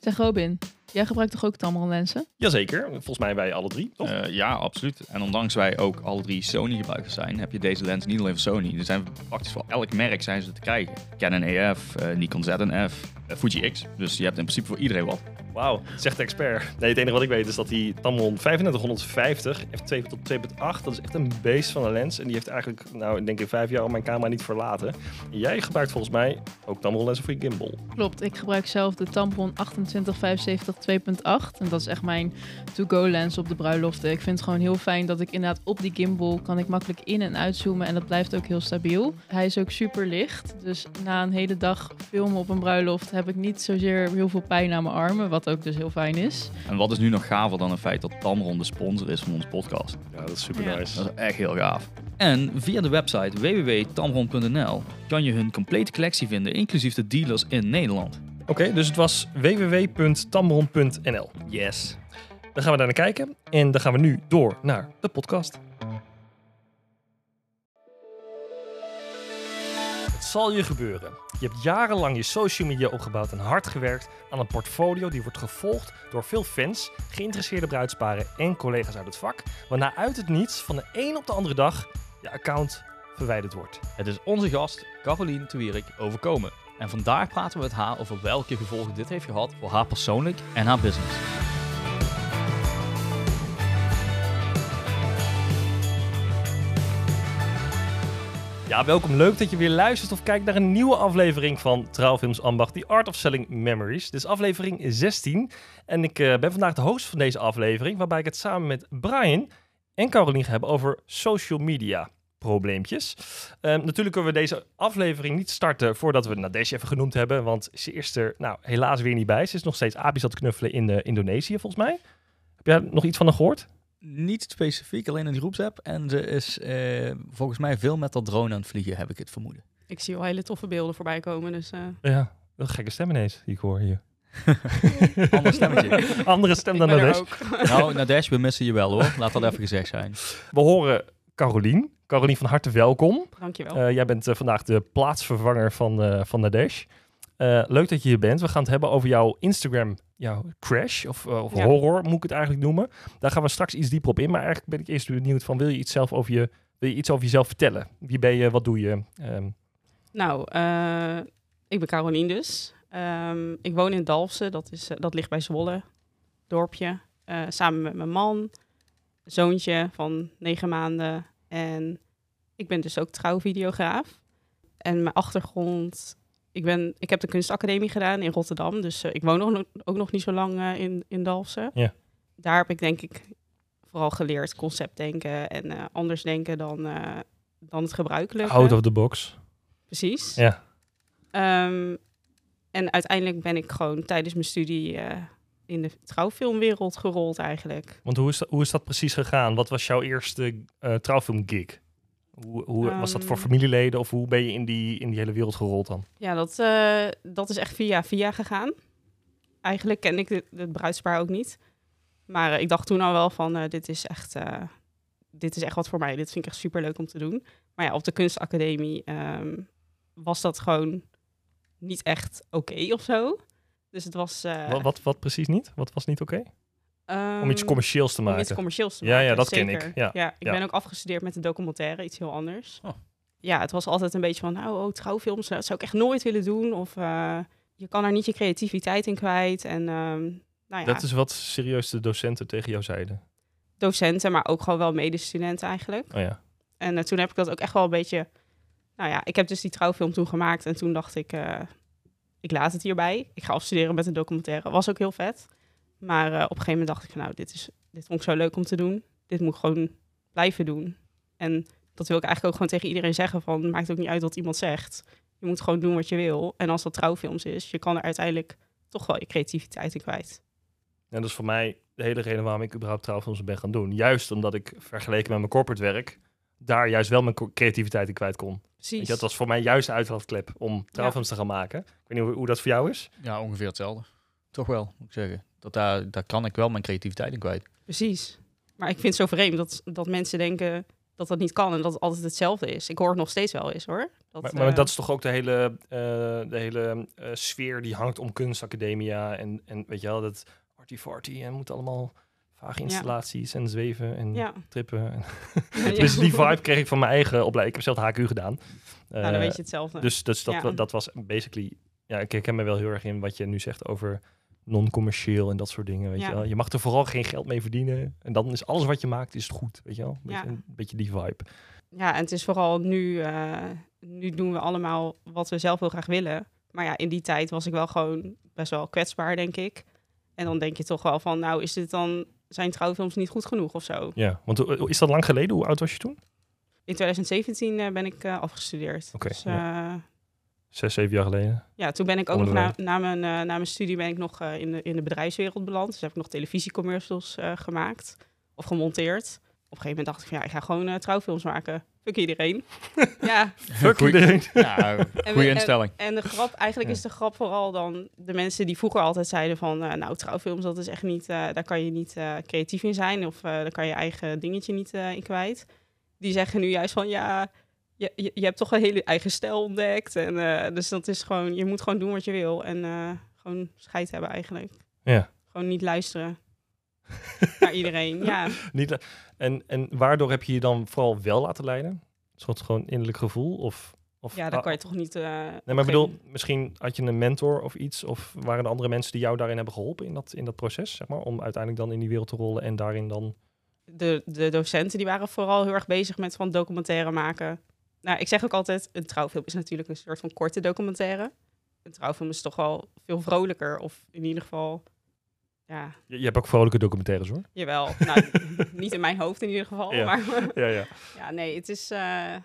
Zeg Robin, jij gebruikt toch ook Tamron lenzen? Jazeker, volgens mij wij alle drie, toch? Eh, ja, absoluut. En ondanks wij ook alle drie Sony gebruikers zijn, heb je deze lens niet alleen voor Sony. Er zijn praktisch voor elk merk zijn ze te krijgen. Canon EF, eh, Nikon ZNF, uh, Fuji X. Dus je hebt in principe voor iedereen wat. Wauw, zegt de expert. Nee, het enige wat ik weet is dat die Tamron 3550 f2 tot 2.8, dat is echt een beest van een lens. En die heeft eigenlijk, nou, ik denk in vijf jaar al mijn camera niet verlaten. En jij gebruikt volgens mij ook Tamron lenzen voor je gimbal. Klopt, ik gebruik zelf de Tamron 2875 2.8. En dat is echt mijn to-go lens op de bruiloften. Ik vind het gewoon heel fijn dat ik inderdaad op die gimbal kan ik makkelijk in- en uitzoomen. En dat blijft ook heel stabiel. Hij is ook super licht. Dus na een hele dag filmen op een bruiloft heb ik niet zozeer heel veel pijn aan mijn armen. Wat ook dus heel fijn is. En wat is nu nog gaver dan het feit dat Tamron de sponsor is van onze podcast? Ja, dat is super Ja. nice. Dat is echt heel gaaf. En via de website www.tamron.nl kan je hun complete collectie vinden, inclusief de dealers in Nederland. Oké, dus het was www.tamron.nl. Yes. Dan gaan we daar naar kijken. En dan gaan we nu door naar de podcast. Zal je gebeuren. Je hebt jarenlang je social media opgebouwd en hard gewerkt aan een portfolio die wordt gevolgd door veel fans, geïnteresseerde bruidsparen en collega's uit het vak. Waarna uit het niets van de een op de andere dag je account verwijderd wordt. Het is onze gast, Caroline Twierik, overkomen. En vandaag praten we met haar over welke gevolgen dit heeft gehad voor haar persoonlijk en haar business. Ja, welkom. Leuk dat je weer luistert of kijkt naar een nieuwe aflevering van Trouwfilms Ambacht, The Art of Selling Memories. Dit is aflevering 16 en ik eh, ben vandaag de host van deze aflevering, waarbij ik het samen met Brian en Caroline ga hebben over social media probleempjes. Ehm, natuurlijk kunnen we deze aflevering niet starten voordat we Nadesh even genoemd hebben, want ze is er nou, helaas weer niet bij. Ze is nog steeds api's aan het knuffelen in eh, Indonesië, volgens mij. Heb jij nog iets van haar gehoord? Niet specifiek, alleen in die groepsapp. En ze is eh, volgens mij veel met dat drone aan het vliegen, heb ik het vermoeden. Ik zie wel hele toffe beelden voorbij komen. Dus eh, Ja, een gekke stem ineens die ik hoor hier. Ander stemmetje. Andere stem dan Nadesh. nou, Nadesh, we missen je wel hoor. Laat dat even gezegd zijn. We horen Carolien. Carolien, van harte welkom. Dankjewel. Eh, jij bent vandaag de plaatsvervanger van, eh van Nadesh. Eh, leuk dat je hier bent. We gaan het hebben over jouw Instagram, jouw crash of, eh, of Ja. horror moet ik het eigenlijk noemen. Daar gaan we straks iets dieper op in. Maar eigenlijk ben ik eerst benieuwd van, wil je iets, zelf over je, wil je iets over jezelf vertellen? Wie ben je, wat doe je? Ehm, Nou, eh, ik ben Carolien dus. Ehm, ik woon in Dalfsen, dat, is, dat ligt bij Zwolle, dorpje. Samen met mijn man, zoontje van negen maanden. En ik ben dus ook trouwvideograaf. En mijn achtergrond, ik, ben, ik heb de kunstacademie gedaan in Rotterdam. Dus eh, ik woon nog, ook nog niet zo lang eh, in, in Dalfsen. Ja. Daar heb ik denk ik vooral geleerd conceptdenken en eh, anders denken dan, dan het gebruikelijke. out of the box. Precies. Ja. Ehm, en uiteindelijk ben ik gewoon tijdens mijn studie in de trouwfilmwereld gerold eigenlijk. Want hoe is, dat, hoe is dat precies gegaan? Wat was jouw eerste trouwfilmgig? Hoe, hoe was dat voor Ehm. familieleden of hoe ben je in die, in die hele wereld gerold dan? Ja, dat, eh, dat is echt via via gegaan. Eigenlijk ken ik het, het bruidspaar ook niet. Maar eh, ik dacht toen al wel van, eh, dit, is echt, dit is echt wat voor mij. Dit vind ik echt super leuk om te doen. Maar ja, op de kunstacademie ehm, was dat gewoon niet echt oké of zo. Dus het was... wat, wat, wat precies niet? Wat was niet oké? Om iets ehm, commercieels te Om maken. iets commercieels te Ja, maken. ja, dat ken ik. Ja, ik ja. ben ook afgestudeerd met een documentaire, iets heel anders. Oh. Ja, het was altijd een beetje van, nou, oh, trouwfilms, dat zou ik echt nooit willen doen. Of eh, je kan er niet je creativiteit in kwijt. En ehm, nou ja, Dat is wat serieus de docenten tegen jou zeiden. docenten, maar ook gewoon wel medestudenten eigenlijk. Oh ja. En eh, toen heb ik dat ook echt wel een beetje... Nou ja, ik heb dus die trouwfilm toen gemaakt en toen dacht ik, eh, ik laat het hierbij. Ik ga afstuderen met een documentaire. Was ook heel vet. Maar eh, op een gegeven moment dacht ik van, nou, dit, is, dit vond ik zo leuk om te doen. Dit moet ik gewoon blijven doen. En dat wil ik eigenlijk ook gewoon tegen iedereen zeggen van, maakt ook niet uit wat iemand zegt. Je moet gewoon doen wat je wil. En als dat trouwfilms is, je kan er uiteindelijk toch wel je creativiteit in kwijt. En dat is voor mij de hele reden waarom ik überhaupt trouwfilms ben gaan doen. Juist omdat ik vergeleken met mijn corporate werk daar juist wel mijn creativiteit in kwijt kon. Precies. je, dat was voor mij juist de uitlaatklep om trouwfilms te gaan maken. Ik weet niet hoe, hoe dat voor jou is. Ja, ongeveer hetzelfde. Toch wel, moet ik zeggen. Dat daar, daar kan ik wel mijn creativiteit in kwijt. Precies. Maar ik vind het zo vreemd dat, dat mensen denken dat dat niet kan en dat het altijd hetzelfde is. Ik hoor het nog steeds wel eens hoor. Dat, Maar, maar eh, dat is toch ook de hele, eh, de hele eh, sfeer die hangt om kunstacademia en, en weet je wel, dat arty-farty en moet allemaal vage installaties en zweven en ja. trippen. En Ja. Dus die vibe kreeg ik van mijn eigen opleiding. Ik heb zelf HQ gedaan. Nou, dan weet je hetzelfde. Dus, dus dat, Ja. dat was basically... Ja, ik herken me wel heel erg in wat je nu zegt over non-commercieel en dat soort dingen. Weet Ja. je, wel. je mag er vooral geen geld mee verdienen. En dan is alles wat je maakt, is goed. Weet je wel? Beetje, Ja. Een beetje die vibe. Ja, en het is vooral nu, eh, nu doen we allemaal wat we zelf heel graag willen. Maar ja, in die tijd was ik wel gewoon best wel kwetsbaar, denk ik. En dan denk je toch wel van, nou, is dit dan, zijn trouwfilms niet goed genoeg of zo? Ja, want hoe- is dat lang geleden? Hoe oud was je toen? In 2017 eh, ben ik eh, afgestudeerd. Oké, dus, ja. Zes, zeven jaar geleden. ja, toen ben ik ook nog na, na, mijn, eh, na mijn studie ben ik nog eh, in, de, in de bedrijfswereld beland. Dus heb ik nog televisiecommercials eh, gemaakt of gemonteerd. Op een gegeven moment dacht ik van ja, ik ga gewoon eh, trouwfilms maken. Fuck iedereen. ja, Fuck Goeie- iedereen. Ja, goede instelling. En de grap, eigenlijk Ja. is de grap vooral dan de mensen die vroeger altijd zeiden van, eh, nou, trouwfilms, dat is echt niet, eh, daar kan je niet eh, creatief in zijn of eh, daar kan je eigen dingetje niet eh, in kwijt. Die zeggen nu juist van, ja, je, je, je hebt toch een hele eigen stijl ontdekt. En eh, dus dat is gewoon, je moet gewoon doen wat je wil en eh, gewoon scheid hebben eigenlijk. Ja. Gewoon niet luisteren naar iedereen. Ja, Niet, en, en waardoor heb je je dan vooral wel laten leiden? Een soort gewoon innerlijk gevoel? Of, of, ja, dan ah, kan je toch niet... eh, Nee, maar ik bedoel, misschien had je een mentor of iets, of waren er andere mensen die jou daarin hebben geholpen in dat, in dat proces, zeg maar, om uiteindelijk dan in die wereld te rollen en daarin dan... de, de docenten die waren vooral heel erg bezig met van documentaire maken. Nou, ik zeg ook altijd, een trouwfilm is natuurlijk een soort van korte documentaire. Een trouwfilm is toch wel veel vrolijker, of in ieder geval, ja, Je, je hebt ook vrolijke documentaires hoor. jawel. nou, niet in mijn hoofd in ieder geval, Ja. maar Ja, ja. ja, nee, het is, eh,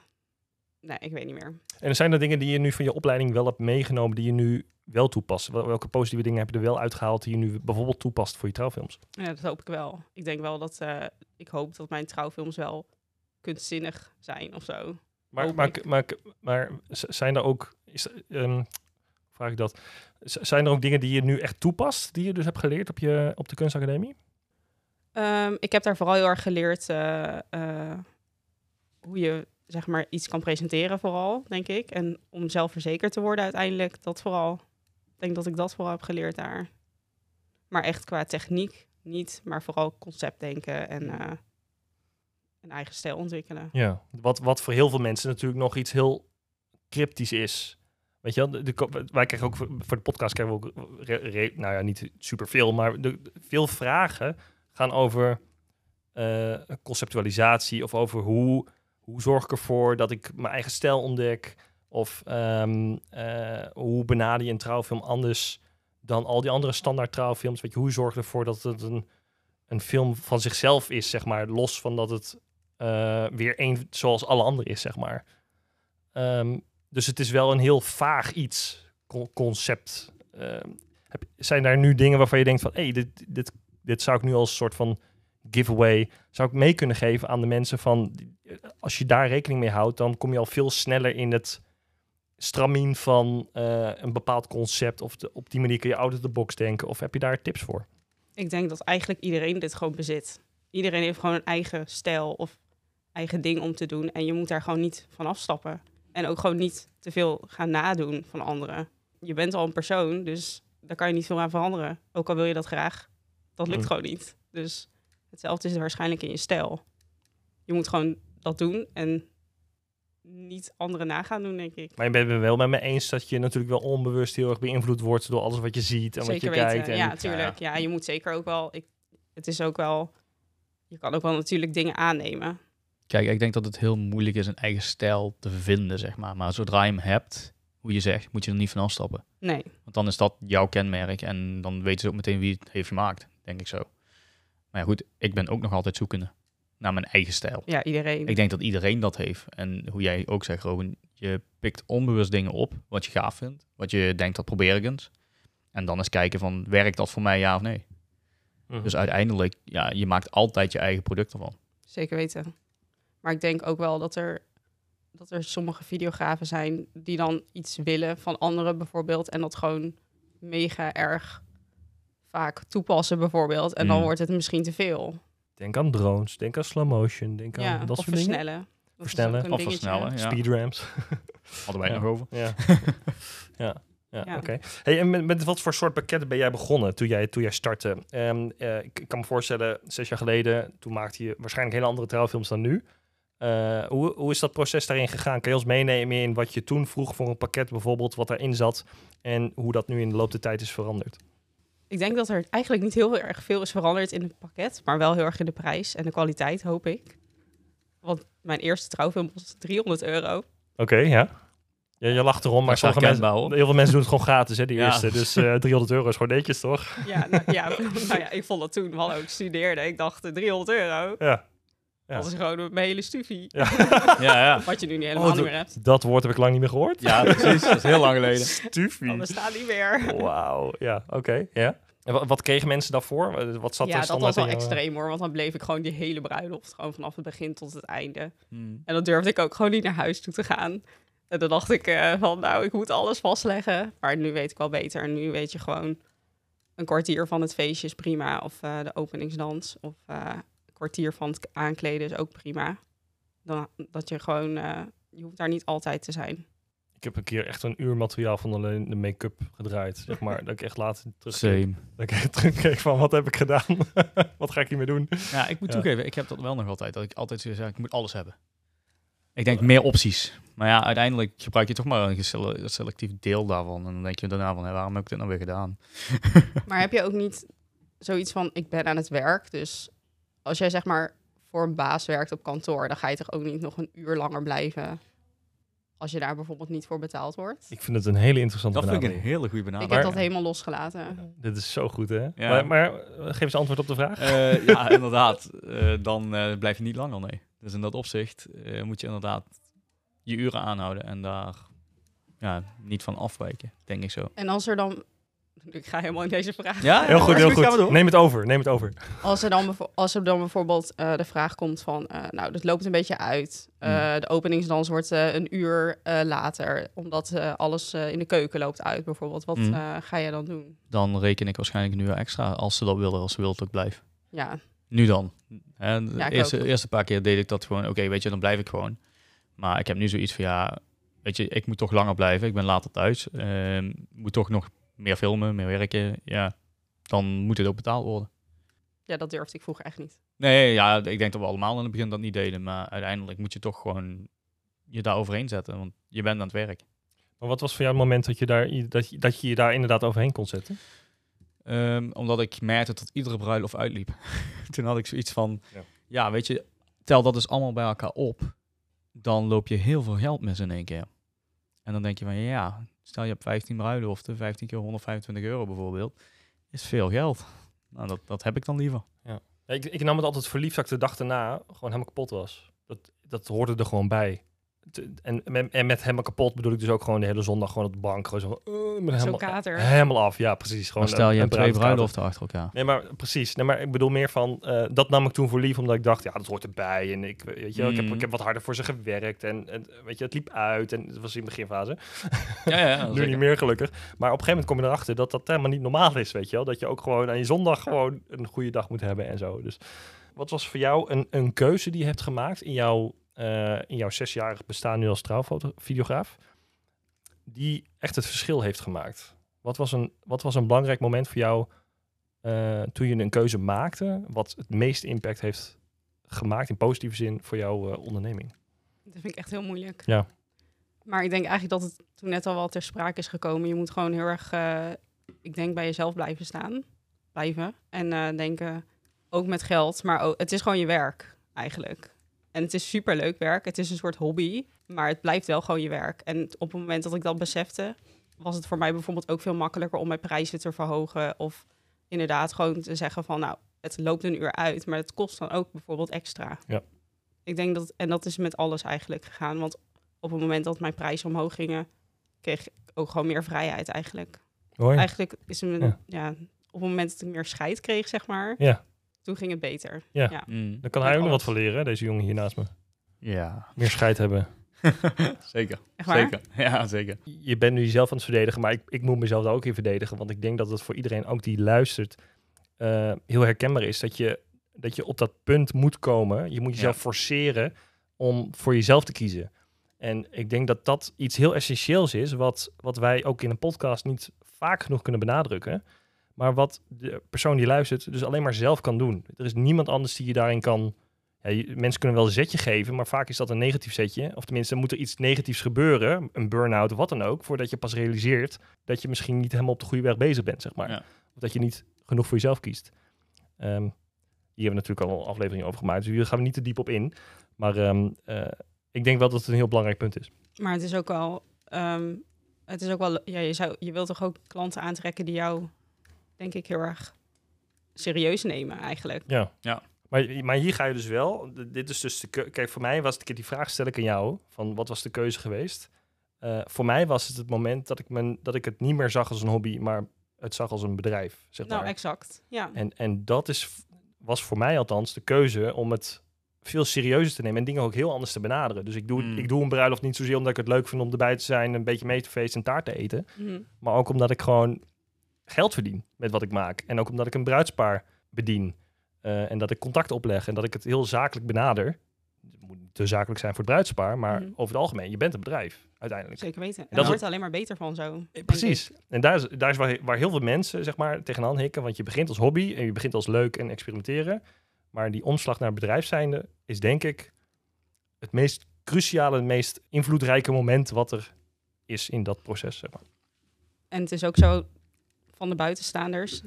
nee, ik weet niet meer. En zijn er dingen die je nu van je opleiding wel hebt meegenomen, die je nu wel toepast? Wel- Welke positieve dingen heb je er wel uitgehaald die je nu bijvoorbeeld toepast voor je trouwfilms? Ja, dat hoop ik wel. Ik denk wel dat, eh, ik hoop dat mijn trouwfilms wel kunstzinnig zijn of zo. Maar, maar, maar, maar, zijn er ook, is, ehm, vraag ik dat, zijn er ook dingen die je nu echt toepast, die je dus hebt geleerd op, je, op de kunstacademie? Ehm, ik heb daar vooral heel erg geleerd eh, eh, hoe je zeg maar iets kan presenteren, vooral, denk ik. En om zelfverzekerd te worden uiteindelijk, dat vooral. Ik denk dat ik dat vooral heb geleerd daar. Maar echt qua techniek niet, maar vooral conceptdenken en eh, een eigen stijl ontwikkelen. Ja, wat, wat voor heel veel mensen natuurlijk nog iets heel cryptisch is. Weet je wel, de, de- wij krijgen ook voor de podcast krijgen we ook, nou ja, niet superveel, maar de, veel vragen gaan over eh, conceptualisatie of over hoe, hoe zorg ik ervoor dat ik mijn eigen stijl ontdek. Of ehm, eh, hoe benader je een trouwfilm anders dan al die andere standaard trouwfilms. Weet je, hoe zorg je ervoor dat het een, een film van zichzelf is, zeg maar, los van dat het eh, weer één zoals alle anderen is, zeg maar. Ehm, dus het is wel een heel vaag iets, con- concept. Ehm, heb, zijn daar nu dingen waarvan je denkt van, hé, hey, dit, dit, dit zou ik nu als soort van giveaway, zou ik mee kunnen geven aan de mensen van, als je daar rekening mee houdt, dan kom je al veel sneller in het stramien van eh, een bepaald concept, of op die manier kun je out of the box denken, of heb je daar tips voor? Ik denk dat eigenlijk iedereen dit gewoon bezit. Iedereen heeft gewoon een eigen stijl of eigen ding om te doen. En je moet daar gewoon niet van afstappen. En ook gewoon niet te veel gaan nadoen van anderen. Je bent al een persoon, dus daar kan je niet veel aan veranderen. Ook al wil je dat graag. Dat lukt gewoon niet. Dus hetzelfde is er waarschijnlijk in je stijl. Je moet gewoon dat doen en niet anderen nagaan doen, denk ik. Maar je bent het wel met me eens dat je natuurlijk wel onbewust heel erg beïnvloed wordt door alles wat je ziet en wat je weten. kijkt. En, ja, natuurlijk. Ja, je moet zeker ook wel. Ik, het is ook wel. Je kan ook wel natuurlijk dingen aannemen. Kijk, ik denk dat het heel moeilijk is een eigen stijl te vinden, zeg maar. Maar zodra je hem hebt, hoe je zegt, moet je er niet van afstappen. Nee. Want dan is dat jouw kenmerk en dan weten ze ook meteen wie het heeft gemaakt, denk ik zo. Maar ja, goed, ik ben ook nog altijd zoekende naar mijn eigen stijl. Ja, iedereen. Ik denk dat iedereen dat heeft. En hoe jij ook zegt, Robin, je pikt onbewust dingen op wat je gaaf vindt. Wat je denkt, dat probeer ik eens. En dan eens kijken van, werkt dat voor mij ja of nee? Mhm. Dus uiteindelijk, ja, je maakt altijd je eigen product ervan. Zeker weten. Maar ik denk ook wel dat er, dat er sommige videografen zijn die dan iets willen van anderen bijvoorbeeld. En dat gewoon mega erg vaak toepassen bijvoorbeeld. En dan Mm. wordt het misschien te veel. Denk aan drones, denk aan slow motion, denk aan Ja, dat soort dingen. versnellen. Dat is Versnellen. Of dingetje. versnellen, ja. Speedrams. Hadden wij Ja. nog over. Ja. ja. Ja, Ja. oké. Hey, en met, met wat voor soort pakketten ben jij begonnen toen jij, toen jij startte? Ehm, eh, ik, ik kan me voorstellen, zes jaar geleden, toen maakte je waarschijnlijk hele andere trouwfilms dan nu. Eh, hoe, hoe is dat proces daarin gegaan? Kan je ons meenemen in wat je toen vroeg voor een pakket bijvoorbeeld, wat daarin zat en hoe dat nu in de loop der tijd is veranderd? Ik denk dat er eigenlijk niet heel erg veel is veranderd in het pakket, maar wel heel erg in de prijs en de kwaliteit, hoop ik. Want mijn eerste trouwfilm was 300 euro. Oké, ja. ja. Je lacht erom, maar sommige mensen, heel veel mensen doen het gewoon gratis, hè, die Ja. eerste. Dus eh 300 euro is gewoon netjes, toch? Ja, nou ja, nou ja, ik vond dat toen, wel ook studeerde. Ik dacht, eh, 300 euro, Ja. Ja. dat is gewoon mijn hele studie. Ja. Ja, ja. Wat je nu niet helemaal Oh, niet dat- meer hebt. Dat woord heb ik lang niet meer gehoord. Ja, precies. Dat is heel lang geleden. Stufie. Dat bestaat niet meer. Wauw, ja, oké, ja. En wa- wat kregen mensen daarvoor? Wat zat ja, er dat was wel extreem hoor, want dan bleef ik gewoon die hele bruiloft, gewoon vanaf het begin tot het einde. Hmm. En dan durfde ik ook gewoon niet naar huis toe te gaan. En dan dacht ik eh, van, nou, ik moet alles vastleggen. Maar nu weet ik wel beter. En nu weet je gewoon, een kwartier van het feestje is prima. Of eh, de openingsdans. Of eh, kwartier van het aankleden is ook prima. Dan, dat je gewoon, eh, je hoeft daar niet altijd te zijn. Ik heb een keer echt een uur materiaal van alleen de make-up gedraaid, zeg maar. dat ik echt later terugkeek. Dat ik terugkeek van, wat heb ik gedaan? wat ga ik hiermee doen? Ja, ik moet Ja. toegeven, ik heb dat wel nog altijd. Dat ik altijd zo zeg, ik moet alles hebben. Ik denk meer opties. Maar ja, uiteindelijk gebruik je toch maar een selectief deel daarvan. En dan denk je daarna van, hé, waarom heb ik dit nou weer gedaan? Maar heb je ook niet zoiets van, ik ben aan het werk. Dus als jij zeg maar voor een baas werkt op kantoor, dan ga je toch ook niet nog een uur langer blijven. Als je daar bijvoorbeeld niet voor betaald wordt. Ik vind het een hele interessante Dat vind ik een benadering. hele goede Ik benadering. heb dat helemaal losgelaten. Dit is zo goed, hè? Ja. Maar, maar eh, geef eens antwoord op de vraag. Eh, ja, inderdaad. Eh, dan eh, blijf je niet langer, nee. Dus in dat opzicht eh, moet je inderdaad je uren aanhouden en daar ja, niet van afwijken, denk ik zo. En als er dan... Ik ga helemaal in deze vraag. Ja, Heel goed, heel goed. Neem het over, neem het over. Als er dan, als er dan bijvoorbeeld eh, de vraag komt van... eh, nou, dat loopt een beetje uit. Eh, Hmm. De openingsdans wordt eh, een uur eh, later. Omdat eh, alles eh, in de keuken loopt uit bijvoorbeeld. Wat Hmm. eh, ga je dan doen? Dan reken ik waarschijnlijk een uur extra als ze dat willen, als ze wil dat ik blijf. Ja, Nu dan. Hè, de Ja, eerste, ook. eerste paar keer deed ik dat gewoon, oké, weet je, dan blijf ik gewoon. Maar ik heb nu zoiets van, ja, weet je, ik moet toch langer blijven. Ik ben later thuis. Ehm, moet toch nog meer filmen, meer werken. Ja, dan moet het ook betaald worden. ja, dat durfde ik vroeger echt niet. Nee, ja, ik denk dat we allemaal in het begin dat niet deden. Maar uiteindelijk moet je toch gewoon je daar overheen zetten. Want je bent aan het werk. Maar wat was voor jou het moment dat je, daar, dat je, dat je je daar inderdaad overheen kon zetten? Ehm, omdat ik merkte dat iedere bruiloft uitliep. Toen had ik zoiets van, Ja. ja. weet je, tel dat dus allemaal bij elkaar op. Dan loop je heel veel geld mis in één keer. En dan denk je van, ja, stel je hebt 15 bruiloften, 15 keer 125 euro bijvoorbeeld. Is veel geld. Nou, dat, dat heb ik dan liever. Ja, ik, ik nam het altijd voor lief dat ik de dag daarna gewoon helemaal kapot was. Dat, dat hoorde er gewoon bij. Te- En, met- en met helemaal kapot bedoel ik dus ook gewoon de hele zondag gewoon op de bank. Gewoon zo, uh, met Zo'n helemaal, kater. helemaal af. Ja, precies. Gewoon Maar stel je een hebt twee bruiloften achter elkaar. Nee, maar precies. Nee, maar ik bedoel meer van, eh, dat nam ik toen voor lief, omdat ik dacht, ja, dat hoort erbij. En ik, weet je, ik, heb, Mm. ik heb wat harder voor ze gewerkt. En, en weet je, het liep uit. En het was in de beginfase. Ja, ja, ja nu zeker. niet meer gelukkig. Maar op een gegeven moment kom je erachter dat dat helemaal niet normaal is, weet je wel. Dat je ook gewoon aan je zondag gewoon een goede dag moet hebben en zo. Dus wat was voor jou een, een keuze die je hebt gemaakt in jouw, eh, in jouw zesjarig bestaan nu als trouwvideograaf, die echt het verschil heeft gemaakt? Wat was een, wat was een belangrijk moment voor jou eh, toen je een keuze maakte, wat het meeste impact heeft gemaakt in positieve zin voor jouw eh, onderneming? Dat vind ik echt heel moeilijk. Ja. Maar ik denk eigenlijk dat het toen net al wel ter sprake is gekomen. Je moet gewoon heel erg, eh, ik denk, bij jezelf blijven staan. Blijven. En eh, denken, ook met geld. Maar ook, het is gewoon je werk, eigenlijk. En het is superleuk werk. Het is een soort hobby. Maar het blijft wel gewoon je werk. En op het moment dat ik dat besefte, was het voor mij bijvoorbeeld ook veel makkelijker om mijn prijzen te verhogen. Of inderdaad gewoon te zeggen van, nou, het loopt een uur uit. Maar het kost dan ook bijvoorbeeld extra. Ja. Ik denk dat, en dat is met alles eigenlijk gegaan. Want op het moment dat mijn prijzen omhoog gingen, kreeg ik ook gewoon meer vrijheid eigenlijk. Mooi. Eigenlijk is het Ja. ja. op het moment dat ik meer scheid kreeg, zeg maar, Ja, toen ging het beter. Ja. ja. Mm. daar kan hij ook nog wat van leren, hè, deze jongen hier naast me. Ja, Meer scheid hebben. zeker. Echt waar? Zeker. Ja, zeker. je bent nu jezelf aan het verdedigen, maar ik, ik moet mezelf daar ook in verdedigen. Want ik denk dat het voor iedereen, ook die luistert, eh, heel herkenbaar is. Dat je, dat je op dat punt moet komen. Je moet jezelf Ja. forceren om voor jezelf te kiezen. En ik denk dat dat iets heel essentieels is, wat, wat wij ook in een podcast niet vaak genoeg kunnen benadrukken. Maar wat de persoon die luistert dus alleen maar zelf kan doen. Er is niemand anders die je daarin kan. Ja, je- mensen kunnen wel een zetje geven, maar vaak is dat een negatief zetje. Of tenminste, moet er iets negatiefs gebeuren, een burn-out of wat dan ook, voordat je pas realiseert dat je misschien niet helemaal op de goede weg bezig bent, zeg maar. Ja. Of dat je niet genoeg voor jezelf kiest. Ehm, hier hebben we natuurlijk al een aflevering over gemaakt, dus hier gaan we niet te diep op in. Maar ehm, eh, ik denk wel dat het een heel belangrijk punt is. Maar het is ook wel, ehm, het is ook wel, ja, je, zou, je wilt toch ook klanten aantrekken die jou, denk ik, heel erg serieus nemen eigenlijk. Ja. Ja. Maar, maar hier ga je dus wel. Dit is dus de keu- Kijk, voor mij was het. ik- Die vraag stel ik aan jou. Van wat was de keuze geweest? Eh, voor mij was het het moment dat ik, mijn, dat ik het niet meer zag als een hobby, maar het zag als een bedrijf. Zeg Nou, maar. exact. Ja. En, en dat is, was voor mij althans de keuze om het veel serieuzer te nemen en dingen ook heel anders te benaderen. Dus ik doe, Mm. ik doe een bruiloft niet zozeer omdat ik het leuk vind om erbij te zijn, een beetje mee te feesten en taart te eten. Mhm. Maar ook omdat ik gewoon geld verdien met wat ik maak. En ook omdat ik een bruidspaar bedien. Eh, en dat ik contact opleg en dat ik het heel zakelijk benader. Het moet niet te zakelijk zijn voor het bruidspaar, maar Mhm. over het algemeen, je bent een bedrijf uiteindelijk. Zeker weten. En dat daar is- wordt alleen maar beter van zo. Eh, Precies. ik. En daar is, daar is waar, waar heel veel mensen zeg maar, tegenaan hikken. Want je begint als hobby en je begint als leuk en experimenteren. Maar die omslag naar bedrijf zijnde is denk ik het meest cruciale, het meest invloedrijke moment wat er is in dat proces. Zeg maar. En het is ook zo, van de buitenstaanders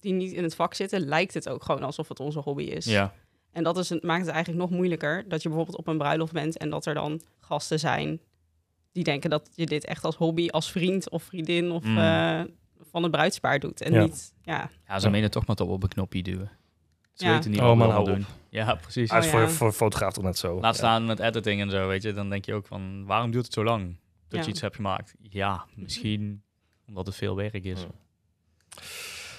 die niet in het vak zitten, lijkt het ook gewoon alsof het onze hobby is. Ja. En dat is, het maakt het eigenlijk nog moeilijker dat je bijvoorbeeld op een bruiloft bent en dat er dan gasten zijn die denken dat je dit echt als hobby, als vriend of vriendin of Mm. eh, van het bruidspaar doet. En Ja. niet, ja, Ja, ze menen toch maar toch op een knopje duwen. Ze Ja. weten niet Oh, wat allemaal hou doen. Ja, precies. Ah, is Oh, voor, ja. voor fotograaf toch net zo. Laat Ja. staan met editing en zo, weet je. Dan denk je ook van, waarom duurt het zo lang dat Ja. je iets hebt gemaakt? Ja, misschien omdat het veel werk is.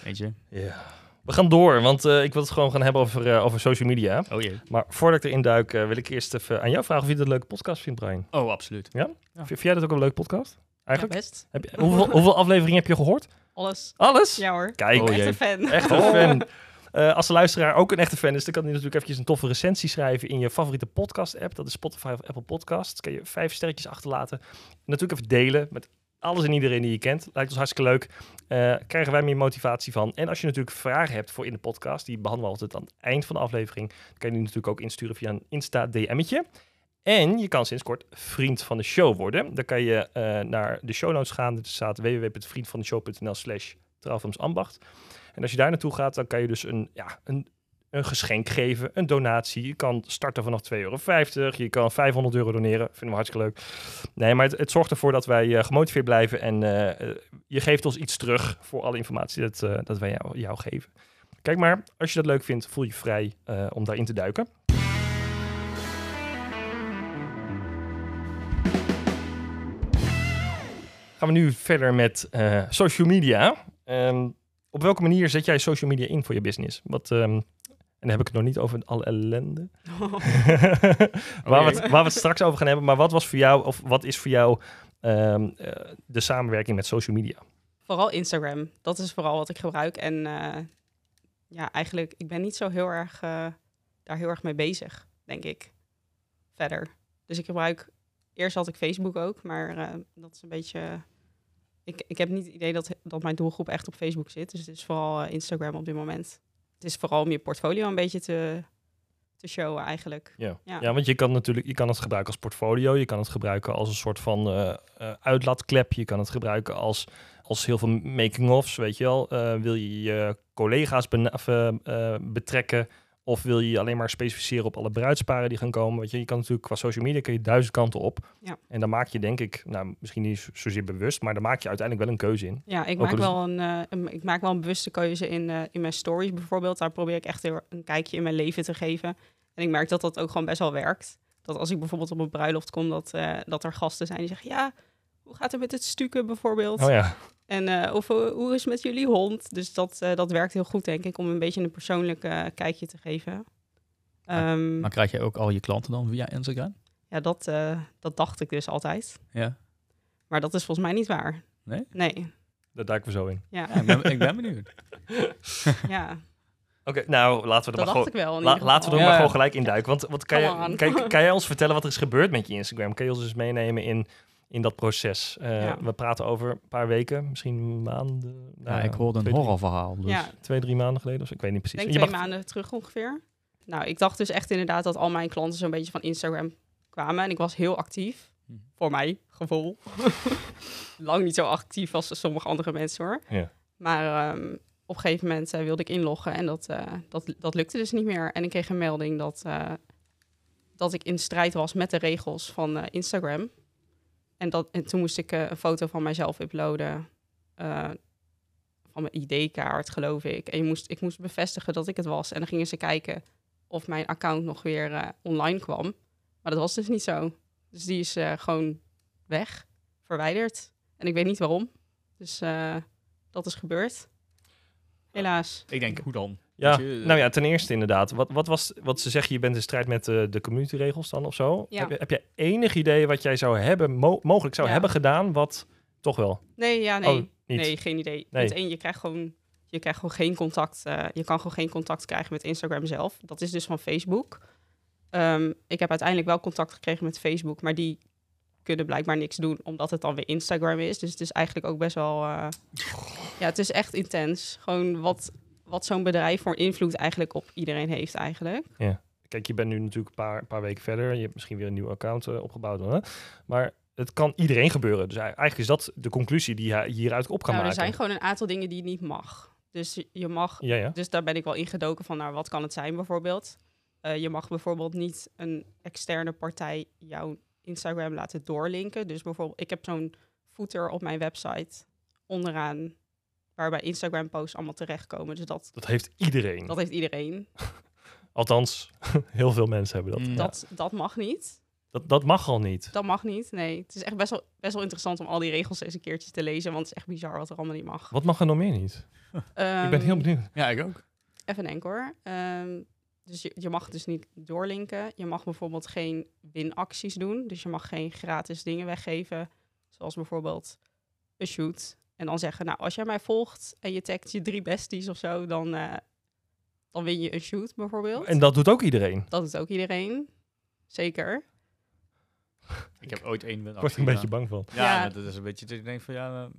Weet je? Ja. We gaan door, want eh, ik wil het gewoon gaan hebben over, eh, over social media. Oh jee. Maar voordat ik erin duik, eh, wil ik eerst even aan jou vragen of je dit een leuke podcast vindt, Brian. Oh, absoluut. Ja? Ja. Vind jij dat ook een leuke podcast? ja, Eigenlijk? best. Heb je, hoeveel, hoeveel afleveringen heb je gehoord? Alles. Alles? Ja hoor. Kijk, Oh, Echt een fan. echt een fan. Eh, als de luisteraar ook een echte fan is, dan kan hij natuurlijk eventjes een toffe recensie schrijven in je favoriete podcast-app. Dat is Spotify of Apple Podcasts. Kan je vijf sterretjes achterlaten. En natuurlijk even delen met alles en iedereen die je kent. Lijkt ons hartstikke leuk. Eh, krijgen wij meer motivatie van. En als je natuurlijk vragen hebt voor in de podcast, die behandelen we altijd aan het eind van de aflevering. Dan kan je die natuurlijk ook insturen via een Insta-DM'tje. En je kan sinds kort vriend van de show worden. Dan kan je eh, naar de show notes gaan. Er staat www.vriendvandeshow.nl slash. En als je daar naartoe gaat, dan kan je dus een, ja, een, een geschenk geven, een donatie. Je kan starten vanaf 2,50 euro. Je kan 500 euro doneren. Vinden we hartstikke leuk. Nee, maar het, het zorgt ervoor dat wij eh, gemotiveerd blijven. En eh, eh, je geeft ons iets terug voor alle informatie dat, eh, dat wij jou, jou geven. Kijk maar, als je dat leuk vindt, voel je vrij om daarin te duiken. Gaan we nu verder met social media. Ehm, op welke manier zet jij social media in voor je business? Wat, ehm, en dan heb ik het nog niet over alle ellende. waar, we het, waar we het straks over gaan hebben. Maar wat was voor jou, of wat is voor jou ehm, eh, de samenwerking met social media? Vooral Instagram. Dat is vooral wat ik gebruik. En eh, ja, eigenlijk, ik ben niet zo heel erg eh, daar heel erg mee bezig, denk ik. Verder. Dus ik gebruik, eerst had ik Facebook ook, maar dat is een beetje... Ik, ik heb niet het idee dat, dat mijn doelgroep echt op Facebook zit. Dus het is vooral Instagram op dit moment. Het is vooral om je portfolio een beetje te, te showen eigenlijk. Ja. Ja. Ja. want je kan natuurlijk je kan het gebruiken als portfolio. Je kan het gebruiken als een soort van eh, uitlaatklep. Je kan het gebruiken als, als heel veel making-ofs, weet je wel. Eh, wil je je collega's eh, betrekken? Of wil je alleen maar specificeren op alle bruidsparen die gaan komen? Weet je, je kan natuurlijk qua social media kun je duizend kanten op. Ja. En dan maak je denk ik, nou misschien niet zo- zozeer bewust, maar dan maak je uiteindelijk wel een keuze in. Ja, ik Ook maak, wel een, eh, een- ik maak wel een bewuste keuze in, eh, in mijn stories bijvoorbeeld. Daar probeer ik echt heel- een kijkje in mijn leven te geven. En ik merk dat dat ook gewoon best wel werkt. Dat als ik bijvoorbeeld op een bruiloft kom, dat, eh, dat er gasten zijn die zeggen... Ja, hoe gaat het met het stukken bijvoorbeeld? Oh ja, En eh, of eh, hoe is het met jullie hond? Dus dat, eh, dat werkt heel goed, denk ik, om een beetje een persoonlijk kijkje te geven. Ehm, Maar krijg je ook al je klanten dan via Instagram? ja, dat, eh, dat dacht ik dus altijd. Ja. Maar dat is volgens mij niet waar. Nee? Nee, daar duiken we zo in. ja. Ja, ik, ben, ik ben benieuwd. ja. Oké, nou laten we er Dat maar gewoon... in La- laten we er maar gewoon gelijk induiken. Want wat kan, je, kan, kan jij ons vertellen wat er is gebeurd met je Instagram? Kan je ons dus meenemen in, in dat proces? Eh, Ja. We praten over een paar weken, misschien maanden. Ja, nou ik hoorde een twee, horrorverhaal. Dus. Ja, Twee, drie maanden geleden of zo. Ik weet niet precies. denk Je twee mag- maanden terug ongeveer. Nou, ik dacht dus echt inderdaad dat al mijn klanten zo'n beetje van Instagram kwamen. En ik was heel actief. Hm. Voor mij, gevoel. Lang niet zo actief als sommige andere mensen hoor. Ja. Maar ehm, op een gegeven moment eh, wilde ik inloggen en dat, eh, dat, dat lukte dus niet meer. En ik kreeg een melding dat, eh, dat ik in strijd was met de regels van eh, Instagram. En, dat, en toen moest ik eh, een foto van mijzelf uploaden. eh, van mijn ID-kaart, geloof ik. En je moest, ik moest bevestigen dat ik het was. En dan gingen ze kijken of mijn account nog weer eh, online kwam. Maar dat was dus niet zo. Dus die is gewoon weg, verwijderd. En ik weet niet waarom. Dus dat is gebeurd. Helaas. Ik denk, hoe dan? Ja, je, nou ja, ten eerste inderdaad. Wat, wat was, wat ze zeggen, je bent in strijd met de, de communityregels dan of zo. Ja. Heb, je, heb je enig idee wat jij zou hebben, mo- mogelijk zou Ja. hebben gedaan, wat toch wel? Nee, ja, nee. Oh, niet. Nee, geen idee. Nee. Één, je krijgt gewoon, je krijgt gewoon geen contact. eh, je kan gewoon geen contact krijgen met Instagram zelf. Dat is dus van Facebook. Ehm, ik heb uiteindelijk wel contact gekregen met Facebook, maar die kunnen blijkbaar niks doen, omdat het dan weer Instagram is. Dus het is eigenlijk ook best wel... eh, ja, het is echt intens. Gewoon wat, wat zo'n bedrijf voor invloed eigenlijk op iedereen heeft eigenlijk. Kijk, je bent nu natuurlijk een paar, paar weken verder. Je hebt misschien weer een nieuw account eh, opgebouwd. Hè? Maar het kan iedereen gebeuren. Dus eigenlijk is dat de conclusie die je hieruit op kan Nou, er maken. zijn gewoon een aantal dingen die je niet mag. Dus je- je mag Ja, ja. Dus daar ben ik wel ingedoken van, nou, wat kan het zijn bijvoorbeeld? Eh, je mag bijvoorbeeld niet een externe partij jouw Instagram laten doorlinken. Dus bijvoorbeeld, ik heb zo'n footer op mijn website onderaan, waarbij Instagram posts allemaal terechtkomen. Dus dat, Dat heeft iedereen. dat heeft iedereen. Althans, heel veel mensen hebben dat. Mm. Ja. Dat, dat mag niet. Dat, dat mag al niet. Dat mag niet, nee. Het is echt best wel, best wel interessant om al die regels eens een keertje te lezen, want het is echt bizar wat er allemaal niet mag. Wat mag er nog meer niet? ik ben heel Ehm, benieuwd. Ja, ik ook. Even denken hoor. Ehm, dus je, je mag dus niet doorlinken. Je mag bijvoorbeeld geen winacties doen. Dus je mag geen gratis dingen weggeven. Zoals bijvoorbeeld een shoot. En dan zeggen, nou, als jij mij volgt en je tagt je drie besties of zo, dan, eh, dan win je een shoot bijvoorbeeld. En dat doet ook iedereen. Dat doet ook iedereen. Zeker. Ik heb ooit één Daar word ik een beetje bang van. Ja, dat is een beetje dat ik denk van ja, eh,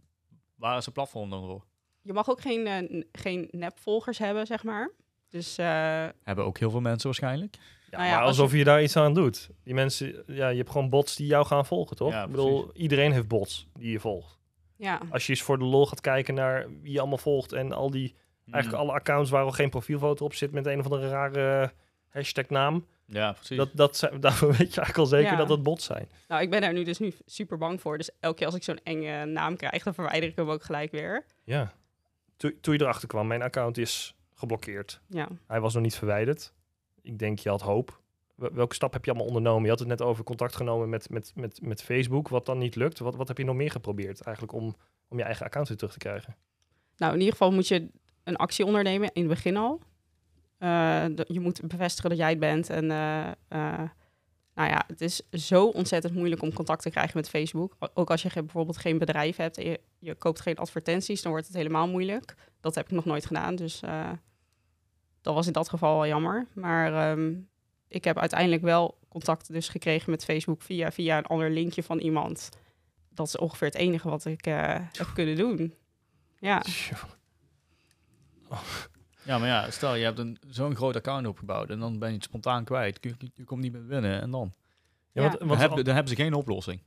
waar is het platform dan voor? Je mag ook geen, eh, geen nepvolgers hebben, zeg maar. Dus eh, Hebben ook heel veel mensen waarschijnlijk. Ja, Nou ja, maar als alsof je... daar iets aan doet. Die mensen, ja, je hebt gewoon bots die jou gaan volgen, toch? Ja, ik bedoel, iedereen heeft bots die je volgt. Ja, Als je eens voor de lol gaat kijken naar wie je allemaal volgt en al die, Mm. eigenlijk alle accounts waar al geen profielfoto op zit met een of andere rare hashtag naam. Ja, precies. Dat, dat zijn, daarvoor weet je eigenlijk al zeker Ja. dat het bots zijn. nou, ik ben daar nu dus nu super bang voor. Dus elke keer als ik zo'n enge naam krijg, dan verwijder ik hem ook gelijk weer. Ja. Toen, toen je erachter kwam, mijn account is geblokkeerd. Ja. Hij was nog niet verwijderd. Ik denk, je had hoop. Wel- Welke stap heb je allemaal ondernomen? Je had het net over contact genomen met, met, met, met Facebook, wat dan niet lukt. Wat, wat heb je nog meer geprobeerd eigenlijk om, om je eigen account weer terug te krijgen? Nou, in ieder geval moet je een actie ondernemen in het begin al. Eh, je moet bevestigen dat jij het bent. En eh, eh, nou ja, het is zo ontzettend moeilijk om contact te krijgen met Facebook. Ook als je bijvoorbeeld geen bedrijf hebt en je, koopt geen advertenties, dan wordt het helemaal moeilijk. Dat heb ik nog nooit gedaan, dus dat was in dat geval wel jammer. Maar ehm, ik heb uiteindelijk wel contact dus gekregen met Facebook via, via een ander linkje van iemand. Dat is ongeveer het enige wat ik eh, heb kunnen doen. Ja. Ja, maar ja, stel je hebt een, zo'n groot account opgebouwd en dan ben je het spontaan kwijt. Je, je, je komt niet meer binnen en dan? Ja, Ja. wat, Dan, wat, heb- dan hebben ze geen oplossing.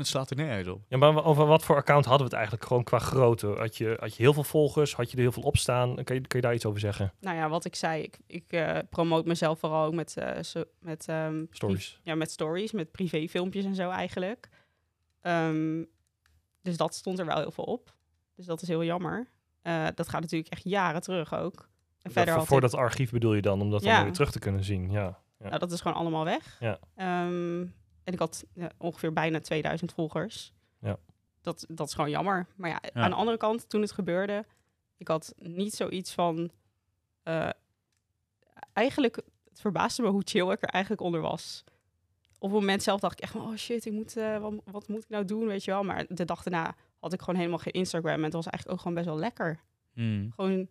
Het slaat er nergens op. ja, maar over wat voor account hadden we het eigenlijk gewoon qua grootte? Had je, had je heel veel volgers? Had je er heel veel op staan? Kun je, kun je daar iets over zeggen? nou ja, wat ik zei, ik, ik eh, promote mezelf vooral ook met, eh, zo, met, ehm, Stories. ja, met stories, met privéfilmpjes en zo eigenlijk. Ehm, dus dat stond er wel heel veel op. Dus dat is heel jammer. Eh, dat gaat natuurlijk echt jaren terug ook. En verder voor, voor ik- dat archief bedoel je dan, om dat Ja. dan weer terug te kunnen zien? Ja. ja. nou, dat is gewoon allemaal weg. Ja. Ehm, en ik had ja, ongeveer bijna 2000 volgers. Ja. Dat, dat is gewoon jammer. Maar ja, Ja. aan de andere kant, toen het gebeurde, ik had niet zoiets van. eh, eigenlijk, het verbaasde me hoe chill ik er eigenlijk onder was. Op het moment zelf dacht ik echt van, oh shit, ik moet, eh, wat, wat moet ik nou doen, weet je wel. Maar de dag daarna had ik gewoon helemaal geen Instagram. En het was eigenlijk ook gewoon best wel lekker. Hmm. Gewoon,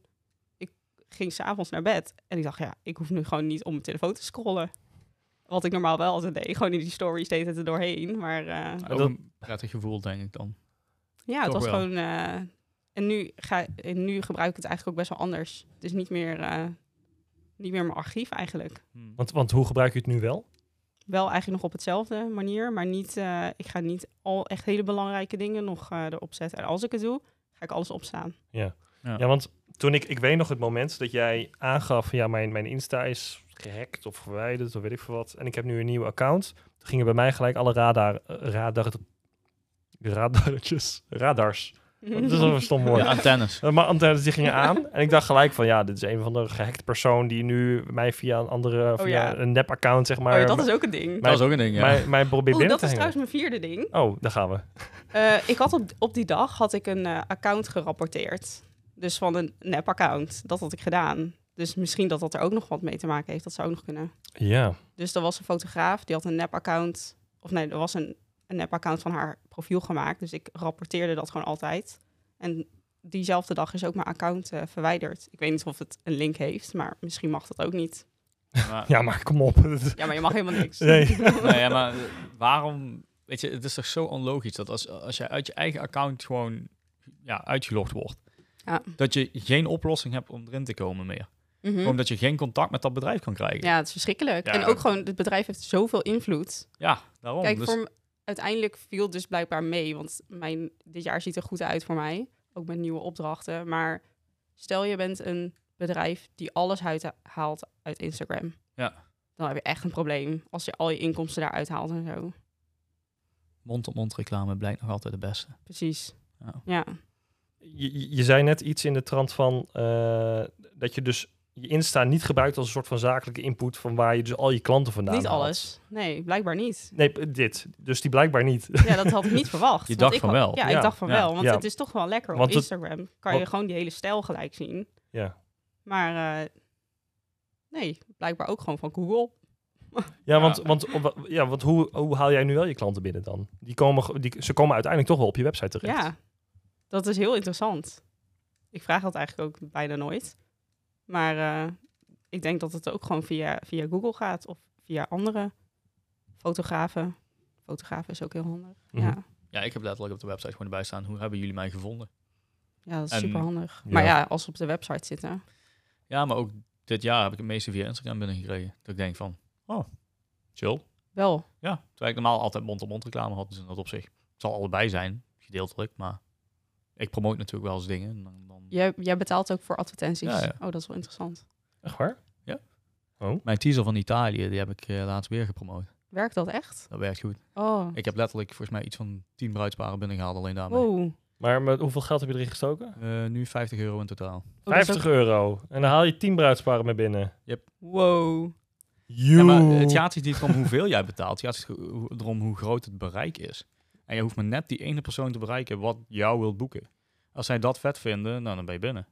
ik, ging s'avonds naar bed. En ik dacht, ja, ik hoef nu gewoon niet om mijn telefoon te scrollen. Wat ik normaal wel altijd deed. Gewoon in die stories deed het er doorheen. Maar eh, Ook dat- een prettig gevoel, denk ik dan. ja, het Toch was wel. gewoon... eh, en, nu ga, en nu gebruik ik het eigenlijk ook best wel anders. Het is niet meer, eh, niet meer mijn archief eigenlijk. Hmm. Want, want hoe gebruik je het nu wel? Wel eigenlijk nog op hetzelfde manier. Maar niet, eh, ik ga niet al echt hele belangrijke dingen nog eh, erop zetten. En als ik het doe, ga ik alles opstaan. Ja, Ja. ja want toen ik, ik weet nog het moment dat jij aangaf, ja, mijn, mijn Insta is gehackt of verwijderd of weet ik veel wat. En ik heb nu een nieuw account. Toen gingen bij mij gelijk alle radar, eh, radar, radartjes, radars. Dat is wel een stom woord. Ja, antennes. Maar antennes die gingen aan. En ik dacht gelijk van, ja, dit is een van de gehackte persoon die nu mij via een andere, via ja. een nep-account, zeg maar, oh, ja, dat is ook een ding. Dat is ook een ding, ja. mij, mij probeert Oeh, binnen dat te is hangen. trouwens mijn vierde ding. Oh, daar gaan we. Eh, ik had op, op die dag had ik een eh, account gerapporteerd. Dus van een nep-account. Dat had ik gedaan. Dus misschien dat dat er ook nog wat mee te maken heeft. Dat zou ook nog kunnen. Ja, Dus er was een fotograaf, die had een nep-account. Of nee, er was een, een nep-account van haar profiel gemaakt. Dus ik rapporteerde dat gewoon altijd. En diezelfde dag is ook mijn account eh, verwijderd. Ik weet niet of het een link heeft, maar misschien mag dat ook niet. Maar, ja maar kom op. Ja, maar je mag helemaal niks. Nee. nee, ja, maar waarom... Weet je, het is toch zo onlogisch dat als, als jij uit je eigen account gewoon ja, uitgelogd wordt, Ja. dat je geen oplossing hebt om erin te komen meer. Mhm. Gewoon dat je geen contact met dat bedrijf kan krijgen. Ja, het is verschrikkelijk. Ja. En ook gewoon, het bedrijf heeft zoveel invloed. Ja, daarom. Kijk, dus, voor uiteindelijk viel het dus blijkbaar mee. Want mijn, dit jaar ziet er goed uit voor mij. Ook met nieuwe opdrachten. Maar stel je bent een bedrijf die alles uit, haalt uit Instagram. Ja. Dan heb je echt een probleem als je al je inkomsten daaruit haalt en zo. Mond-op-mond reclame blijkt nog altijd de beste. Precies. Ja. Ja. Je, je- je zei net iets in de trant van eh, dat je dus je Insta niet gebruikt als een soort van zakelijke input van waar je dus al je klanten vandaan Niet haalt. alles. Nee, blijkbaar niet. Nee, dit. Dus die blijkbaar niet. Ja, dat had ik niet verwacht. Je dacht ik van wel. Ja, Ja. ik dacht van Ja. wel. Want Ja. het is toch wel lekker Want op het- Instagram. Kan je gewoon die hele stijl gelijk zien. Ja. Maar eh, nee, blijkbaar ook gewoon van Google. Ja, want, want, ja, want hoe, hoe haal jij nu wel je klanten binnen dan? Die komen, die, ze komen uiteindelijk toch wel op je website terecht. Ja, dat is heel interessant. Ik vraag dat eigenlijk ook bijna nooit. Maar eh, ik denk dat het ook gewoon via, via Google gaat of via andere fotografen. Fotografen is ook heel handig. Mhm. Ja. Ja, ik heb letterlijk op de website gewoon erbij staan. Hoe hebben jullie mij gevonden? ja, dat is En- super handig. Ja. Maar ja, als ze op de website zitten. Ja, maar ook dit jaar heb ik het meeste via Instagram binnengekregen. Dat ik denk van, oh, chill. Wel. Ja, terwijl ik normaal altijd mond-op-mond reclame had. Dus in dat opzicht. Het zal allebei zijn, gedeeltelijk. Maar ik promoot natuurlijk wel eens dingen. En Dan, dan... Jij, jij betaalt ook voor advertenties. Ja, ja. Oh, dat is wel interessant. Echt waar? Ja. Oh. Mijn teaser van Italië, die heb ik eh, laatst weer gepromoot. Werkt dat echt? Dat werkt goed. Oh, Ik heb letterlijk volgens mij iets van 10 bruidsparen binnengehaald alleen daarmee. wow. Maar met hoeveel geld heb je erin gestoken? Eh, nu 50 euro in totaal. Oh, dat is 50 ook- euro. En dan haal je 10 bruidsparen mee binnen. Wow. Ja, maar het gaat niet om hoeveel jij betaalt. Het gaat erom hoe groot het bereik is. En je hoeft maar net die ene persoon te bereiken wat jou wilt boeken. Als zij dat vet vinden, nou, dan ben je binnen.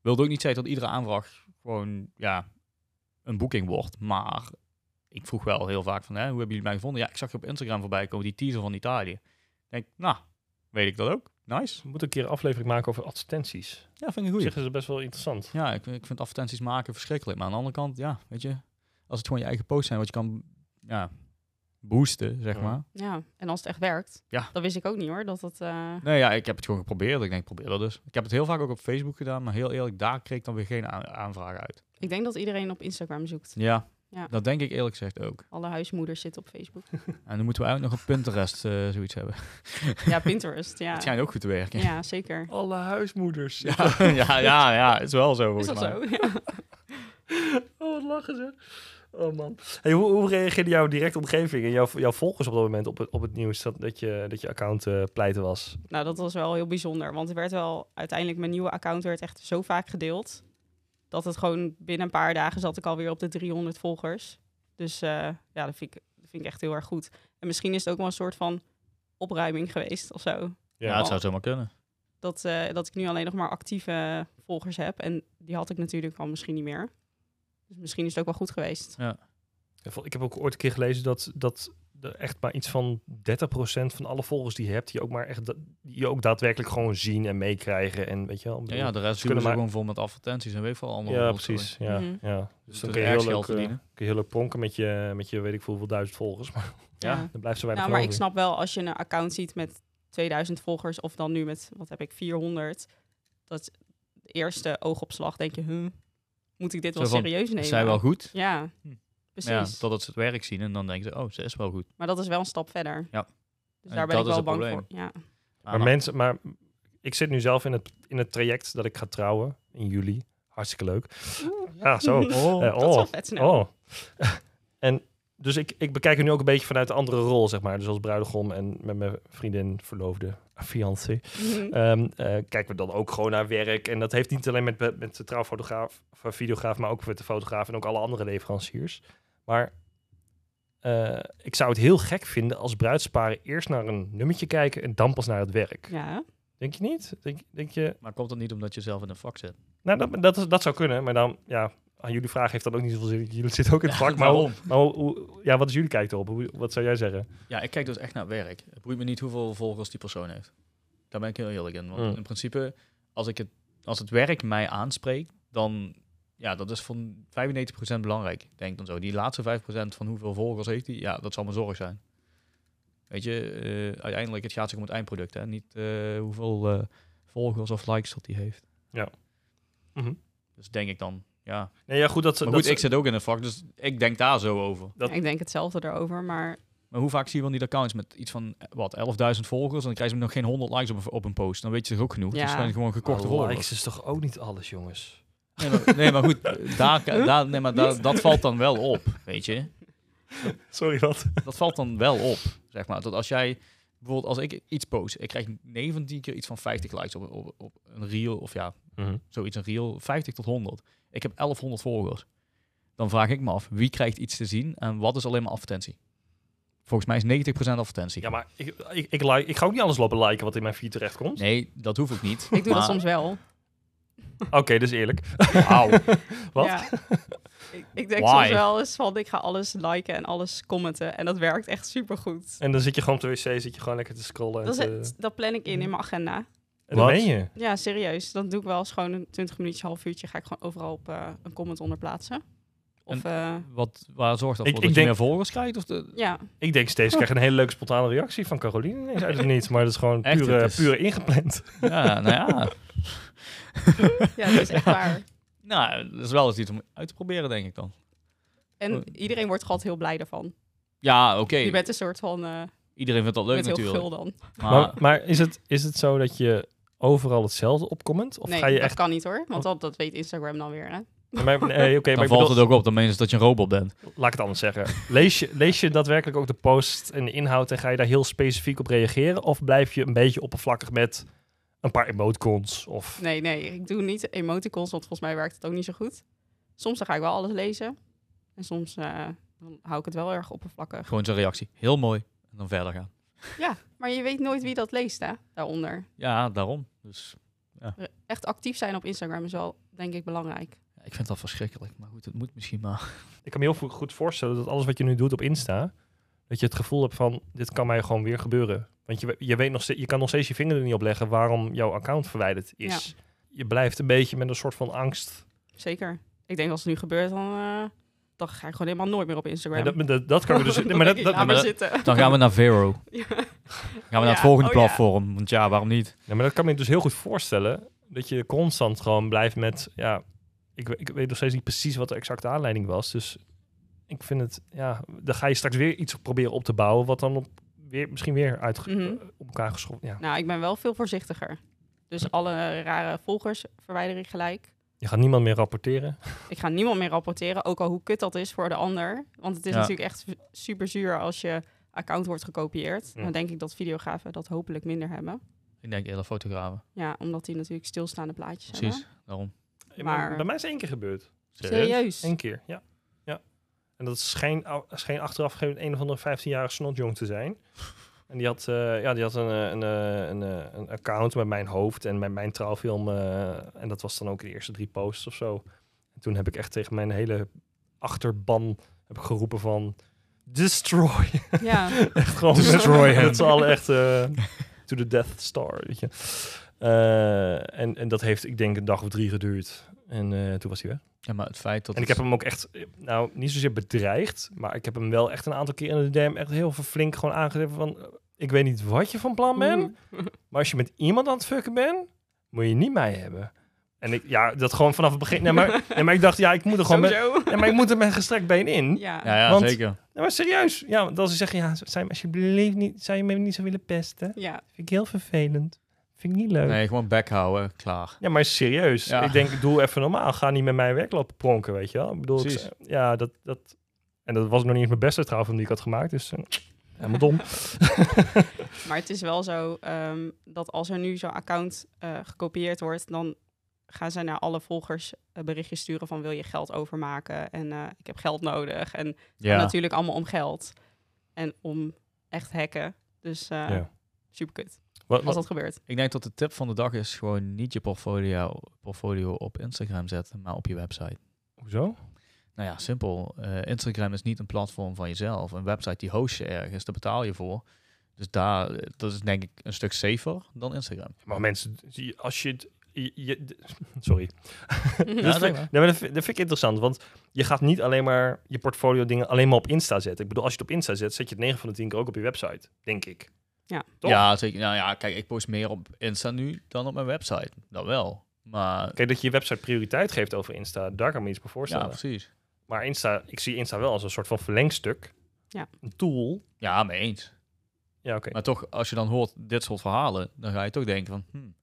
Wilde ook niet zeggen dat iedere aanvraag gewoon ja, een boeking wordt. Maar ik vroeg wel heel vaak van, hè, hoe hebben jullie mij gevonden? Ja, ik zag je op Instagram voorbij komen, die teaser van Italië. Ik denk, nou, weet ik dat ook? Nice. We moeten een keer een aflevering maken over advertenties. Ja, vind ik goed. is het best wel interessant. Ja, ik, ik vind advertenties maken verschrikkelijk. Maar aan de andere kant, ja, weet je, als het gewoon je eigen post zijn, wat je kan ja, boosten, zeg Ja. maar. Ja, en als het echt werkt. Ja. Dat wist ik ook niet hoor. Dat het, eh, Nee, ja, ik heb het gewoon geprobeerd. Ik denk, probeer dat dus. Ik heb het heel vaak ook op Facebook gedaan, maar heel eerlijk, daar kreeg ik dan weer geen aan- aanvragen uit. Ik denk dat iedereen op Instagram zoekt. Ja, Ja. dat denk ik eerlijk gezegd ook. Alle huismoeders zitten op Facebook. En dan moeten we eigenlijk nog op Pinterest eh, zoiets hebben. ja, Pinterest. Ja, Het schijnt ook goed te werken. ja zeker. Alle huismoeders. Ja, ja, ja, ja, het is wel zo Is dat mij. zo? Ja. Oh, wat lachen ze. Oh man. Hey, hoe, hoe reageerde jouw directe omgeving en jouw, jouw volgers op dat moment op het, op het nieuws dat, dat, je, dat je account eh, pleiten was? Nou, dat was wel heel bijzonder. Want er werd wel uiteindelijk mijn nieuwe account werd echt zo vaak gedeeld. Dat het gewoon binnen een paar dagen zat ik alweer op de 300 volgers. Dus eh, ja, dat vind, ik, dat vind ik echt heel erg goed. En misschien is het ook wel een soort van opruiming geweest of zo. Ja, het zou zomaar kunnen. Dat, eh, dat ik nu alleen nog maar actieve volgers heb. En die had ik natuurlijk al misschien niet meer. Dus misschien is het ook wel goed geweest. Ik heb ook ooit een keer gelezen dat, dat de- echt maar iets van 30% van alle volgers die je hebt, die ook maar echt die je ook daadwerkelijk gewoon zien en meekrijgen. En weet je wel. Ja, ja, de rest kunnen maar- gewoon vol met advertenties en weet ik veel allemaal. ja, precies. Ja, Mhm. ja. Dus dan er kun je, heel leuk, geld eh, verdienen. kun je heel leuk pronken met je, met je weet ik veel hoeveel duizend volgers. Maar Ja. dan blijft zo weinig Nou, maar ik snap wel als je een account ziet met 2000 volgers of dan nu met, wat heb ik, 400. Dat de eerste oogopslag denk je, huh, moet ik dit Zo wel van, serieus nemen? Is zij wel goed? Ja, Hm. precies. Ja, totdat ze het werk zien en dan denken ze, oh, ze is wel goed. Maar dat is wel een stap verder. Ja. Dus En daar ben dat ik is wel het bang probleem. voor. Ja. Maar mensen, maar ik zit nu zelf in het, in het traject dat ik ga trouwen in juli. Hartstikke leuk. Ja, zo. Oh, Dat is wel oh, vet snel. oh. en dus ik, ik bekijk het nu ook een beetje vanuit de andere rol, zeg maar. Dus als bruidegom en met mijn vriendin, verloofde, fiancé. Eh, kijken we dan ook gewoon naar werk. En dat heeft niet alleen met, met de trouwfotograaf, of videograaf, maar ook met de fotograaf en ook alle andere leveranciers. Maar eh, ik zou het heel gek vinden als bruidsparen eerst naar een nummertje kijken en dan pas naar het werk. ja. Denk je niet? Denk, denk je... Maar komt dat niet omdat je zelf in een vak zit? Nou, dat, dat, is- dat zou kunnen, maar dan, ja, aan jullie vraag heeft dan ook niet zoveel zin. Jullie zitten ook in het vak, maar, hoe- waarom? maar hoe, hoe- ja, wat is jullie kijk erop? Hoe, wat zou jij zeggen? Ja, ik kijk dus echt naar werk. Het boeit me niet hoeveel volgers die persoon heeft. Daar ben ik heel eerlijk in. Want Mm. in principe, als, ik het, als het werk mij aanspreekt, dan ja, dat is van 95% belangrijk. Ik denk dan zo. Die laatste 5% van hoeveel volgers heeft hij, ja, dat zal mijn zorg zijn. Weet je, eh, uiteindelijk, het gaat zich om het eindproduct, hè? niet eh, hoeveel eh, volgers of likes dat hij heeft. Mhm. Dus denk ik dan, ja. Nee, ja, goed, dat, Maar dat goed, ik zit ook in een vak, dus ik denk daar zo over. Dat- Ik denk hetzelfde erover, maar Maar hoe vaak zie je wel niet accounts met iets van, wat, 11.000 volgers? En dan krijgen ze nog geen 100 likes op een, op een post. Dan weet je toch ook genoeg. Ja. Dus zijn gewoon gekochte Maar volgers. likes is toch ook niet alles, jongens? Nee maar, nee, maar goed, daar, daar, nee, maar daar, dat valt dan wel op, weet je. Sorry, wat? Dat valt dan wel op, zeg maar. Dat als jij, bijvoorbeeld als ik iets post, ik krijg 19 keer iets van 50 likes op, op, op een reel, of ja, Mhm. zoiets, een reel, 50 tot 100. Ik heb 1100 volgers. Dan vraag ik me af, wie krijgt iets te zien en wat is alleen maar advertentie? Volgens mij is 90% advertentie. Ja, maar ik, ik, ik, like, ik ga ook niet alles lopen liken wat in mijn feed terechtkomt. Nee, dat hoef ik niet. ik doe dat soms wel. Oké, dus eerlijk. Wauw. Wat? Ja. ik, ik denk Why? soms wel eens van, ik ga alles liken en alles commenten. En dat werkt echt supergoed. En dan zit je gewoon op de wc, zit je gewoon lekker te scrollen. En, Dat, is te- het- dat plan ik in in mijn agenda. En dan Wat? ben je. Ja, serieus. Dan doe ik wel eens gewoon een 20 minuutjes, half uurtje. Ga ik gewoon overal op eh, een comment onder plaatsen. Of eh, Wat, waar zorgt dat Ik- voor? ik dat je denk- meer volgers krijgt? Of de... ja, Ik denk steeds, ik krijg een hele leuke spontane reactie van Caroline. uit het niets, maar dat is gewoon Echt, pure, is- pure ingepland. Ja, nou ja. ja, dat is echt waar. Nou, dat is wel eens iets om uit te proberen, denk ik dan. En iedereen wordt gewoon heel blij daarvan. Ja, oké. Je bent een soort van, eh Iedereen vindt dat leuk met heel natuurlijk. gul dan. Maar, Maar, maar is, het, is het zo dat je overal hetzelfde opcomment? Of nee, ga je dat echt... kan niet hoor. Want dat, dat weet Instagram dan weer. Hè? Maar, nee, dan maar valt bedoel, het ook op, dan meen je dat je een robot bent. laat ik het anders zeggen. Lees je, lees je daadwerkelijk ook de post en de inhoud en ga je daar heel specifiek op reageren? Of blijf je een beetje oppervlakkig met een paar emoticons? Of... Nee, nee, ik doe niet emoticons, want volgens mij werkt het ook niet zo goed. Soms dan ga ik wel alles lezen. En soms eh, dan hou ik het wel erg oppervlakkig. Gewoon zijn reactie. Heel mooi. En dan verder gaan. Ja, maar je weet nooit wie dat leest, hè, daaronder. Ja, daarom. Dus Echt actief zijn op Instagram is wel, denk ik, belangrijk. ja, ik vind dat verschrikkelijk. Maar goed, het moet misschien maar. Ik kan me heel goed voorstellen dat alles wat je nu doet op Insta, dat je het gevoel hebt van, dit kan mij gewoon weer gebeuren. Want je, je, weet nog steeds, je kan nog steeds je vinger er niet op leggen waarom jouw account verwijderd is. Je blijft een beetje met een soort van angst. Zeker. Ik denk als het nu gebeurt, dan, eh, dan ga ik gewoon helemaal nooit meer op Instagram. Ja, dat, dat, dat kan we dus... Dan maar dat, ik, zitten. Dan gaan we naar Vero. Ja. Gaan we naar het Ja, volgende oh ja. platform. Want ja, waarom niet? ja, maar dat kan me dus heel goed voorstellen, dat je constant gewoon blijft met, ja, ik, ik weet nog steeds niet precies wat de exacte aanleiding was. Dus ik vind het, ja, dan ga je straks weer iets proberen op te bouwen, wat dan op, weer, misschien weer uit Mhm. op elkaar geschoven. Ja. Nou, ik ben wel veel voorzichtiger. Dus alle rare volgers verwijder ik gelijk. Je gaat niemand meer rapporteren. Ik ga niemand meer rapporteren, ook al hoe kut dat is voor de ander. Want het is Ja. natuurlijk echt super zuur als je account wordt gekopieerd. Ja. Dan denk ik dat videografen dat hopelijk minder hebben. Ik denk hele fotografen. Ja, omdat die natuurlijk stilstaande plaatjes Precies. hebben. Daarom. Maar- Bij mij is één keer gebeurd. Serieus? Eén keer, ja. ja. En dat is geen, ou- is geen achteraf een of andere 15-jarige snotjong te zijn. En die had, eh, ja, die had een, eh, een, eh, een, eh, een account met mijn hoofd en met mijn trouwfilm. eh, en dat was dan ook de eerste drie posts of zo. En toen heb ik echt tegen mijn hele achterban heb ik geroepen van... destroy. Ja, echt gewoon Destroy met, him. met z'n allen echt eh, to the Death Star, weet je. Eh, en, en dat heeft, ik denk, een dag of drie geduurd. En eh, toen was hij weg. Ja, maar het feit dat En ik heb hem ook echt, nou, niet zozeer bedreigd, maar ik heb hem wel echt een aantal keer in de DM echt heel flink gewoon aangegeven van, ik weet niet wat je van plan bent, Mhm. maar als je met iemand aan het fucken bent, moet je niet mij hebben. En ik, ja, dat gewoon vanaf het begin. Nee, maar, nee, maar ik dacht, ja, ik moet er gewoon met, ja, maar ik moet er met gestrekt been in. Ja. Ja, ja Want- zeker. Ja, maar serieus. Ja, want als ze zeggen, ja, zou je me alsjeblieft niet, zou je me niet zo willen pesten? ja. Vind ik heel vervelend. Vind ik niet leuk. Nee, gewoon bek houden, klaar. Ja, maar serieus. Ja. Ik denk, doe even normaal. Ga niet met mijn werk lopen pronken, weet je wel. Ik bedoel, ik- Precies. ja, dat, dat... En dat was nog niet eens mijn beste trouwens die ik had gemaakt. Dus eh, helemaal dom. Maar het is wel zo ehm, dat als er nu zo'n account eh, gekopieerd wordt, dan gaan zij naar alle volgers eh, berichtjes sturen van wil je geld overmaken en eh, ik heb geld nodig. En Ja, natuurlijk allemaal om geld en om echt hacken. Dus eh Ja. super kut Wat, als dat gebeurt. ik denk dat de tip van de dag is gewoon niet je portfolio, portfolio op Instagram zetten, maar op je website. hoezo? Nou ja, simpel. Eh, Instagram is niet een platform van jezelf. Een website die host je ergens, daar betaal je voor. Dus daar, eh, dat is denk ik een stuk safer dan Instagram. Maar mensen, zie- als je... het- je, sorry. Ja, dat, vind, maar. nee, maar dat, vind, dat vind ik interessant, want je gaat niet alleen maar je portfolio dingen alleen maar op Insta zetten. Ik bedoel, als je het op Insta zet, zet je het 9 van de 10 keer ook op je website, denk ik. Toch? Ja, zeker. Nou ja, kijk, ik post meer op Insta nu dan op mijn website. Dat wel. Maar Kijk, dat je je website prioriteit geeft over Insta, daar kan ik me iets bij ja, voorstellen. precies. Maar Insta, ik zie Insta wel als een soort van verlengstuk. Ja. Een tool. Ja, mee eens. Ja, oké. Maar toch, als je dan hoort dit soort verhalen, dan ga je toch denken van, hmm,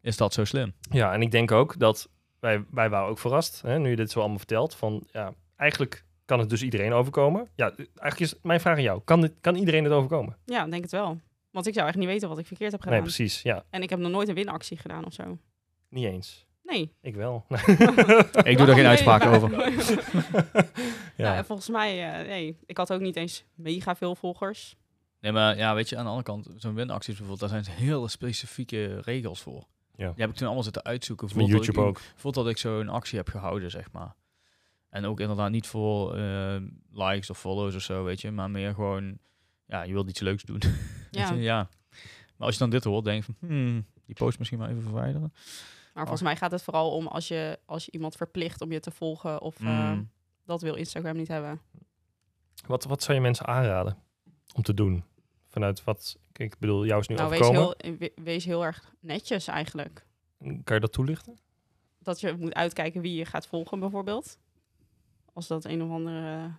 is dat zo slim? Ja, en ik denk ook dat wij, wij waren ook verrast, hè, nu je dit zo allemaal vertelt, van ja, eigenlijk kan het dus iedereen overkomen. Ja, eigenlijk is mijn vraag aan jou, kan, dit, kan iedereen het overkomen? Ja, ik denk het wel. Want ik zou echt niet weten wat ik verkeerd heb gedaan. Nee, precies, ja, en ik heb nog nooit een winactie gedaan of zo. niet eens. Nee. Ik wel. Ik doe daar geen uitspraak over. ja. en volgens mij, eh, nee, ik had ook niet eens mega veel volgers. Nee, maar ja, weet je, aan de andere kant, zo'n winacties bijvoorbeeld, daar zijn hele specifieke regels voor. Ja. Die heb ik toen allemaal zitten uitzoeken. Voordat YouTube ik, ook. Voordat ik zo'n actie heb gehouden, zeg maar. En ook inderdaad niet voor eh, likes of follows of zo, weet je. Maar meer gewoon, ja, je wilt iets leuks doen. Ja. ja. Maar als je dan dit hoort, denk je van, hmm, die post misschien maar even verwijderen. Maar volgens mij gaat het vooral om als je, als je iemand verplicht om je te volgen. Of eh, Mm. dat wil Instagram niet hebben. Wat, wat zou je mensen aanraden om te doen? Vanuit wat, ik bedoel, jou is nu Nou, wees overkomen. heel, we- wees heel erg netjes eigenlijk. Kan je dat toelichten? Dat je moet uitkijken wie je gaat volgen bijvoorbeeld. Als dat een of andere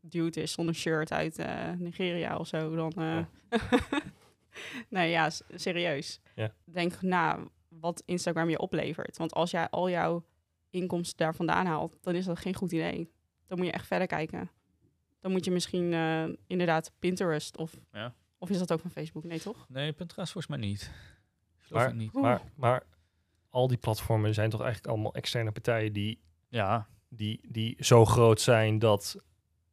dude is zonder shirt uit eh, Nigeria of zo, dan... eh, nee, ja, serieus. Ja. Denk na wat Instagram je oplevert. Want als jij al jouw inkomsten daar vandaan haalt, dan is dat geen goed idee. Dan moet je echt verder kijken. Dan moet je misschien eh, inderdaad Pinterest of... Ja. Of is dat ook van Facebook? Nee, toch? Nee, Pinterest volgens mij niet. Maar- niet. Maar, maar al die platformen zijn toch eigenlijk allemaal externe partijen die, Ja, die, die zo groot zijn dat,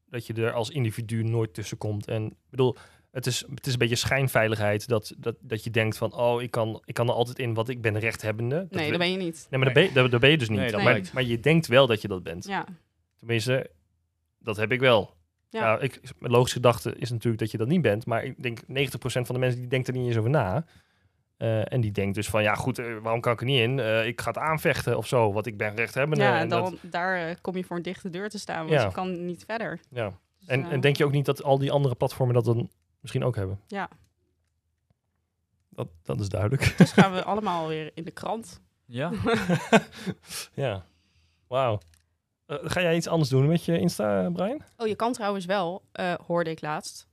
dat je er als individu nooit tussen komt. En ik bedoel, het is, het is een beetje schijnveiligheid dat, dat, dat je denkt van, oh, ik kan, ik kan er altijd in, want ik ben rechthebbende. Dat Nee, dat ben je niet. Nee, maar dat ben, je- dat, dat ben je dus niet. Nee, dat maar, maar je denkt wel dat je dat bent. Ja, Tenminste, dat heb ik wel. Ja. Ja. ik, mijn logische gedachte is natuurlijk dat je dat niet bent. Maar ik denk 90% van de mensen die denkt er niet eens over na. Eh, en die denkt dus van, ja goed, eh, waarom kan ik er niet in? Eh, ik ga het aanvechten of zo, want ik ben rechthebbende. ja en dat- dan, daar kom je voor een dichte deur te staan, want Ja. je kan niet verder. ja. Dus, En, en denk je ook niet dat al die andere platformen dat dan misschien ook hebben? Ja. Dat, dat is duidelijk. Dus gaan we allemaal weer in de krant. ja. ja. Wauw. Eh, ga jij iets anders doen met je Insta, Brian? Oh, je kan trouwens wel, eh, hoorde ik laatst,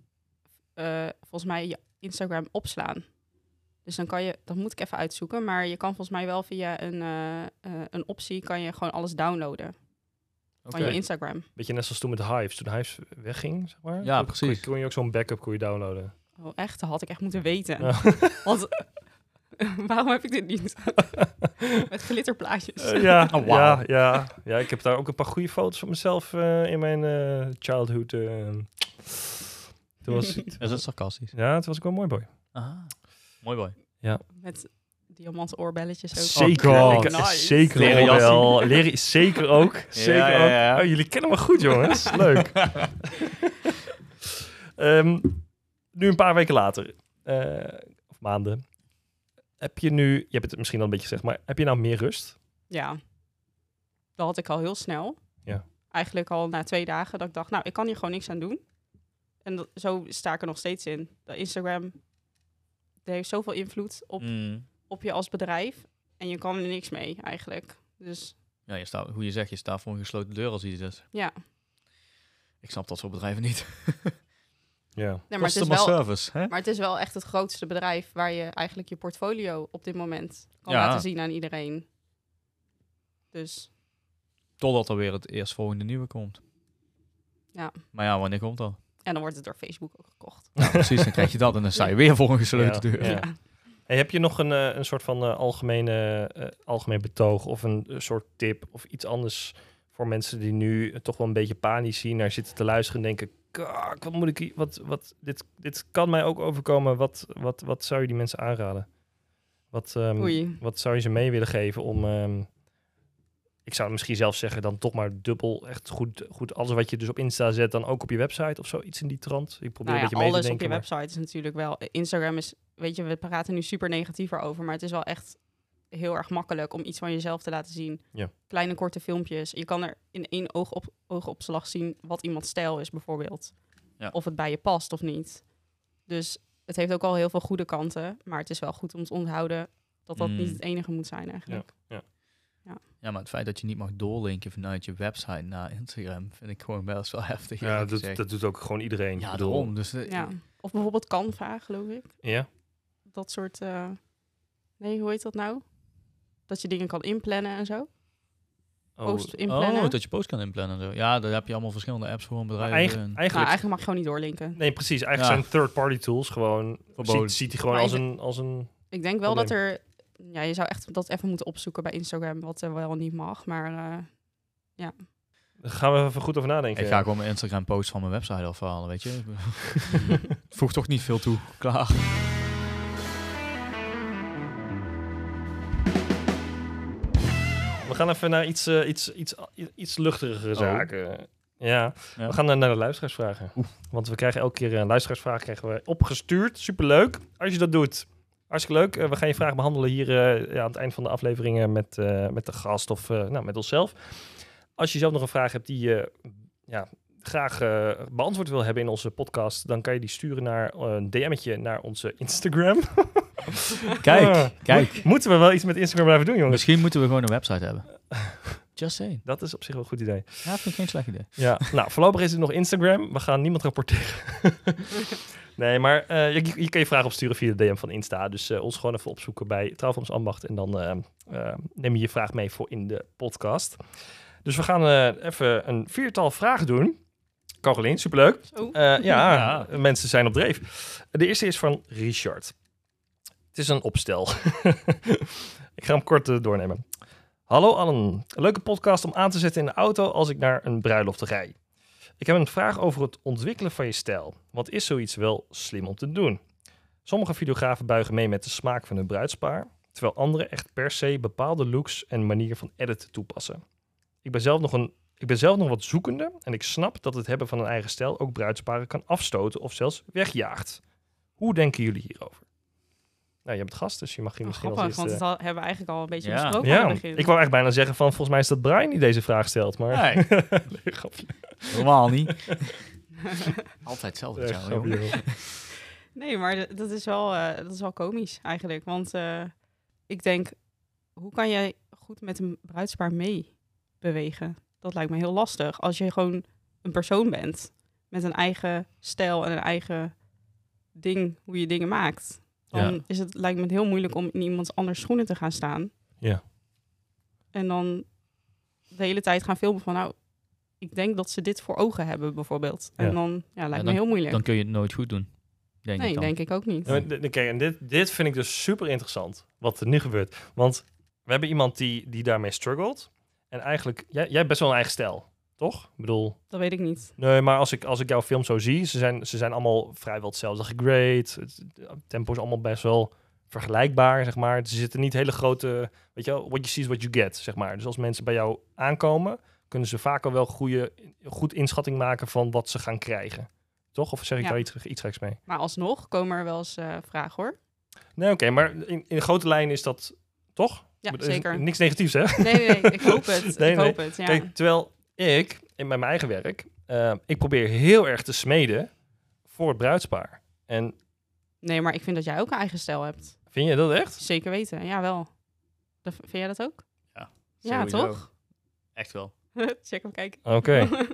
eh, volgens mij je Instagram opslaan. Dus dan kan je, dat moet ik even uitzoeken, maar je kan volgens mij wel via een, eh, eh, een optie, kan je gewoon alles downloaden van je. Instagram. Beetje net zoals toen met Hives. Toen Hives wegging, zeg maar. Ja, Toen precies. Kon je, kon je ook zo'n backup kon je downloaden. Oh, echt? Dat had ik echt moeten weten. Ja. Want waarom heb ik dit niet? Met glitterplaatjes. Eh, ja, Oh, ja, ja, ja, ik heb daar ook een paar goede foto's van mezelf eh, in mijn eh, childhood. toen was, Is het sarcastisch? ja, toen was ik wel een mooi boy. Ah, mooi boy. Met diamanten oorbelletjes ook. Zeker, God. ik, Nice. zeker wel. Leren, zeker ook. Zeker ja, ook. ja. Oh, jullie kennen me goed, jongens. Leuk. Ehm, nu een paar weken later, eh, of maanden, heb je nu, je hebt het misschien al een beetje gezegd, maar heb je nou meer rust? Ja, dat had ik al heel snel. Ja. Eigenlijk al na twee dagen dat ik dacht, nou, ik kan hier gewoon niks aan doen. En dat, zo sta ik er nog steeds in. Dat Instagram dat heeft zoveel invloed op, Mm. Op je als bedrijf. En je kan er niks mee eigenlijk. Dus Ja, je staat, hoe je zegt, je staat voor een gesloten deur als iets is. ja, Ik snap dat soort bedrijven niet. Ja. nee, maar, het is wel, service, hè? maar het is wel echt het grootste bedrijf waar je eigenlijk je portfolio op dit moment kan Ja. laten zien aan iedereen. Dus Totdat er weer het eerstvolgende nieuwe komt. Ja. Maar ja, wanneer komt dat? en dan wordt het door Facebook ook gekocht. Nou, precies, dan krijg je dat en dan sta je weer voor een gesloten Ja, deur. ja. Hey, heb je nog een, eh, een soort van eh, algemene, eh, algemeen betoog of een soort tip of iets anders voor mensen die nu toch wel een beetje panisch zien naar zitten te luisteren en denken, kak, wat moet ik hier, wat, wat, dit, dit kan mij ook overkomen. Wat, wat, wat zou je die mensen aanraden? Wat, ehm, wat zou je ze mee willen geven om, ehm, ik zou misschien zelf zeggen, dan toch maar dubbel, echt goed, goed alles wat je dus op Insta zet, dan ook op je website of zo, iets in die trant. Ik probeer Nou ja, een beetje mee alles te op denken. je website is natuurlijk wel. Instagram is, weet je, we praten nu super negatief erover, maar het is wel echt heel erg makkelijk om iets van jezelf te laten zien. Ja. Kleine korte filmpjes. Je kan er in één oog op, oogopslag zien wat iemands stijl is, bijvoorbeeld. Ja. Of het bij je past of niet. Dus het heeft ook al heel veel goede kanten, maar het is wel goed om te onthouden dat dat Mm. niet het enige moet zijn eigenlijk. Ja, maar het feit dat je niet mag doorlinken vanuit je website naar Instagram, vind ik gewoon best wel heftig. Ja, dat, dat doet ook gewoon iedereen. ja, daarom. Dus, eh, Ja. Of bijvoorbeeld Canva, geloof ik. Ja? Dat soort. eh, Nee, hoe heet dat nou? Dat je dingen kan inplannen en zo. Oh, Post inplannen. Oh, dat je post kan inplannen. en Zo. Ja, daar heb je allemaal verschillende apps voor een bedrijf. eigen- en- Nou, eigenlijk, eigenlijk mag je gewoon niet doorlinken. nee, precies. Eigenlijk Ja. zijn third-party tools gewoon... Verboden. Ziet, ziet hij gewoon Maar als ik- een, als een... Ik denk wel dat er... Ja, je zou echt dat even moeten opzoeken bij Instagram, wat er wel niet mag. Maar eh, Daar gaan we even goed over nadenken. Ik ga gewoon mijn Instagram post van mijn website afhalen, weet je. Voegt toch niet veel toe. Klaar. Gaan even naar iets, eh, iets, iets, iets luchtigere zaken. Ja, Oh. Ja. we gaan naar de luisteraarsvragen. Want we krijgen elke keer een luisteraarsvraag krijgen we opgestuurd. Superleuk als je dat doet. Hartstikke leuk. Eh, we gaan je vraag behandelen hier eh, ja, aan het eind van de afleveringen met, eh, met de gast of eh, nou, met onszelf. Als je zelf nog een vraag hebt die je ja, graag eh, beantwoord wil hebben in onze podcast, dan kan je die sturen naar eh, een DM'tje naar onze Instagram. Kijk, kijk. Moeten we wel iets met Instagram blijven doen, jongens? Misschien moeten we gewoon een website hebben. Just saying. Dat is op zich wel een goed idee. Ja, vind ik geen slecht idee. Ja, nou, voorlopig is het nog Instagram. We gaan niemand rapporteren. nee, maar eh, je, je kan je vragen opsturen via de DM van Insta. Dus ons gewoon even opzoeken bij Trouwvorms Ambacht. En dan eh, neem je je vraag mee voor in de podcast. Dus we gaan even een viertal vragen doen. Carolien, superleuk. Eh, ja, Ja. mensen zijn op dreef. De eerste is van Richard. Het is een opstel. ik ga hem kort eh, doornemen. Hallo allen, een leuke podcast om aan te zetten in de auto als ik naar een bruiloft rij. Ik heb een vraag over het ontwikkelen van je stijl. Wat is zoiets wel slim om te doen? Sommige videografen buigen mee met de smaak van hun bruidspaar, terwijl anderen echt per se bepaalde looks en manier van edit toepassen. Ik ben zelf nog een ik ben zelf nog wat zoekende en ik snap dat het hebben van een eigen stijl ook bruidsparen kan afstoten of zelfs wegjaagt. Hoe denken jullie hierover? Nou, je hebt gast, dus je mag hier Oh, misschien als grappig, want eerste... dat al- hebben we eigenlijk al een beetje Ja. besproken aan Ja, ik wou eigenlijk bijna zeggen van volgens mij is dat Brian die deze vraag stelt, maar... Nee, Nee, grapje. normaal niet. Altijd hetzelfde. Jou, grapje, joh. Nee, maar dat is wel, eh, dat is wel komisch eigenlijk. Want eh, ik denk, hoe kan jij goed met een bruidspaar mee bewegen? Dat lijkt me heel lastig. Als je gewoon een persoon bent met een eigen stijl en een eigen ding, hoe je dingen maakt. Dan Ja. is het, lijkt me het heel moeilijk om in iemands anders schoenen te gaan staan. Ja. En dan de hele tijd gaan filmen van, nou, ik denk dat ze dit voor ogen hebben bijvoorbeeld. Ja. En dan ja, lijkt me dan- heel moeilijk. Dan kun je het nooit goed doen. Denk nee, ik dan. denk ik ook niet. Kijk, en dit, dit vind ik dus super interessant, wat er nu gebeurt. Want we hebben iemand die, die daarmee struggelt. En eigenlijk, jij, jij hebt best wel een eigen stijl, toch? Ik bedoel, Dat weet ik niet. nee, maar als ik, als ik jouw film zo zie, ze zijn, ze zijn allemaal vrijwel hetzelfde gegrade. Het, het tempo is allemaal best wel vergelijkbaar, zeg maar. Ze zitten niet hele grote, weet je wel, what you see is what you get, zeg maar. Dus als mensen bij jou aankomen, kunnen ze vaak al wel goede, goed inschatting maken van wat ze gaan krijgen. Toch? Of zeg ik Ja. daar iets, iets geks mee? Maar alsnog komen er wel eens eh, vragen hoor. Nee, oké. maar in, in grote lijnen is dat toch? Ja, Er zeker. Niks negatiefs, hè? Nee, nee, nee, ik hoop het. Nee, ik nee. hoop het, ja. Kijk, terwijl ik, in mijn eigen werk, eh, ik probeer heel erg te smeden voor het bruidspaar. En Nee, maar ik vind dat jij ook een eigen stijl hebt. vind je dat echt? Zeker weten, ja wel. Dat, vind jij dat ook? Ja, Ja, toch? Echt wel. Check hem kijken. Oké.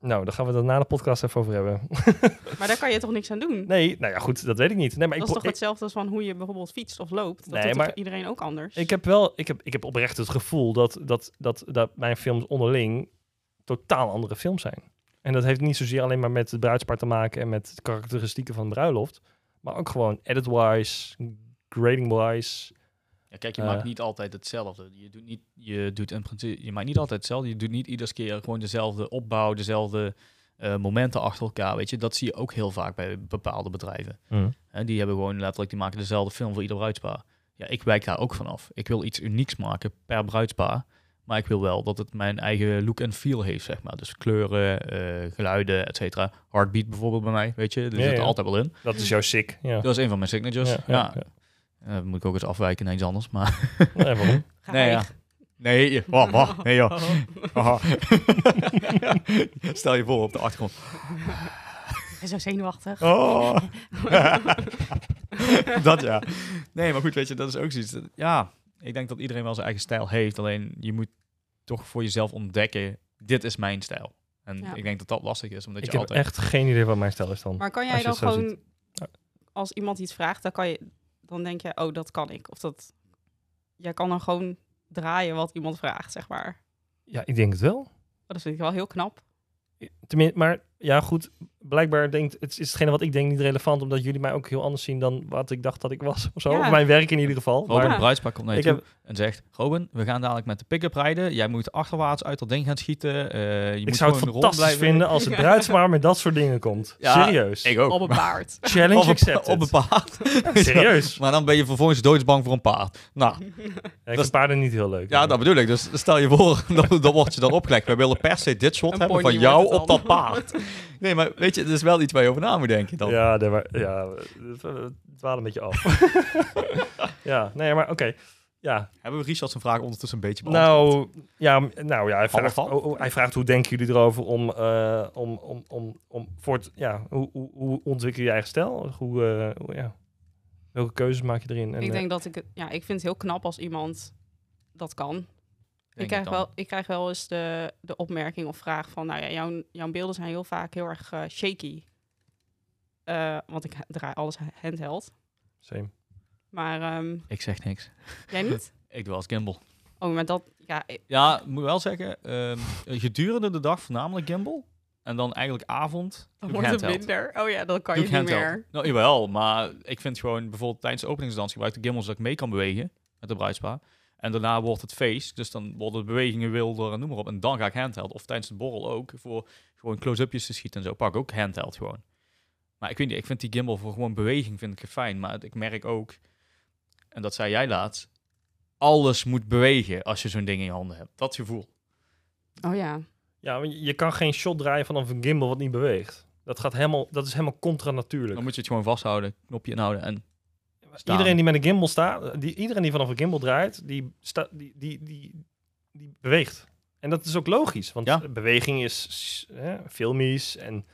nou, dan gaan we het na de podcast even over hebben. Maar daar kan je toch niks aan doen? nee, nou ja, goed, dat weet ik niet. Nee, maar dat ik, is toch hetzelfde als van hoe je bijvoorbeeld fietst of loopt? Dat Nee, doet maar- iedereen ook anders? ik, ik heb wel, ik heb, ik heb oprecht het gevoel dat, dat, dat, dat mijn films onderling totaal andere films zijn. En dat heeft niet zozeer alleen maar met het bruidspaar te maken en met de karakteristieken van de bruiloft. Maar ook gewoon edit-wise, grading-wise. Ja, kijk, je Eh. maakt niet altijd hetzelfde. Je doet, niet, je doet in principe, je maakt niet altijd hetzelfde. Je doet niet iedere keer gewoon dezelfde opbouw, dezelfde eh, momenten achter elkaar. Weet je, dat zie je ook heel vaak bij bepaalde bedrijven. Hè, die hebben gewoon letterlijk, die maken dezelfde film voor ieder bruidspaar. Ja, ik wijk daar ook vanaf. Ik wil iets unieks maken per bruidspaar. Maar ik wil wel dat het mijn eigen look en feel heeft, zeg maar. Dus kleuren, eh, geluiden, et cetera. Heartbeat bijvoorbeeld bij mij, weet je. Die Ja, zit er ja. altijd wel in. Dat is jouw sick. Ja. Dat is een van mijn signatures. Ja, Eh, moet ik ook eens afwijken naar iets anders. Maar Nee, waarom? Nee, ja. Nee, je- wacht, wacht. Nee, joh. Haha. Stel je voor op de achtergrond. Hij is zo zenuwachtig. Oh. dat ja. Nee, maar goed, weet je, dat is ook zoiets. Ja, ik denk dat iedereen wel zijn eigen stijl heeft. Alleen je moet toch voor jezelf ontdekken, dit is mijn stijl. En Ja. ik denk dat dat lastig is, omdat Ik je heb altijd... echt geen idee wat mijn stijl is dan. Maar kan jij dan gewoon, ziet. Als iemand iets vraagt, dan kan je, dan denk je, oh, dat kan ik. Of dat, jij kan dan gewoon draaien wat iemand vraagt, zeg maar. Ja, ik denk het wel. Oh, dat vind ik wel heel knap. Tenminste, maar ja, goed. Blijkbaar denkt het is hetgene wat ik denk niet relevant, omdat jullie mij ook heel anders zien dan wat ik dacht dat ik was. Of zo. Ja. Of mijn werk in ieder geval. Robin, Maar de bruidspaar komt naar je ik toe heb, en zegt... Robin, we gaan dadelijk met de pick-up rijden. Jij moet achterwaarts uit dat ding gaan schieten. Eh, je ik moet zou het fantastisch blijven. vinden als het bruidspaar met dat soort dingen komt. Ja, Serieus. Ik ook. Op een paard. Challenge Op accepted. Op een paard. Serieus. Maar dan ben je vervolgens doodsbang voor een paard. Nou, Ja, ik Dat vind is- paarden niet heel leuk. ja, dat bedoel ik. Dus stel je voor, dan, dan word je dan opgelegd. Wij willen per se dit shot Een hebben van jou wordt op dat paard. Nee, maar weet je, het is wel iets waar je over na moet denken dan. Ja, daar wa- ja, het dwalen een beetje af. ja, nee, maar oké. Ja, Hebben we Richard zijn vraag ondertussen een beetje beantwoord? nou ja, nou ja hij, vraagt, half. oh, oh, hij vraagt hoe denken jullie erover om, eh, om, om, om, om voor het, ja, hoe, hoe, hoe ontwikkel je je eigen stijl? Hoe, eh, hoe- ja, welke keuzes maak je erin? En, ik eh, denk dat ik ja, ik vind het heel knap als iemand dat kan. Ik krijg, wel, ik krijg wel eens de, de opmerking of vraag van, nou ja, jouw, jouw beelden zijn heel vaak heel erg eh, shaky. Eh, want ik draai alles handheld. same. Maar ehm, Ik zeg niks. jij niet? Ik doe als gimbal. Oh, maar dat, ja, ik- Ja, moet wel zeggen, ehm, gedurende de dag voornamelijk gimbal. En dan eigenlijk avond dan wordt het minder. Oh ja, dan kan Doe je niet handheld. meer. Nou, jawel, maar ik vind gewoon bijvoorbeeld tijdens de openingsdans gebruik ik de gimbal zodat ik mee kan bewegen met de bruidspaar. En daarna wordt het face, dus dan worden de bewegingen wilder en noem maar op. En dan ga ik handheld. Of tijdens de borrel ook, voor gewoon close-upjes te schieten en zo. Pak ik ook handheld gewoon. Maar ik weet niet, ik vind die gimbal voor gewoon beweging vind ik fijn. Maar ik merk ook, en dat zei jij laatst, alles moet bewegen als je zo'n ding in je handen hebt. Dat gevoel. Oh ja. Ja, want je je kan geen shot draaien vanaf een gimbal wat niet beweegt. Dat, gaat helemaal, dat is helemaal contra natuurlijk. Dan moet je het gewoon vasthouden, knopje inhouden en staan. Iedereen die met een gimbal staat, die, iedereen die vanaf een gimbal draait, die, sta, die, die, die, die beweegt. En dat is ook logisch, want Ja. beweging is hè, filmisch en...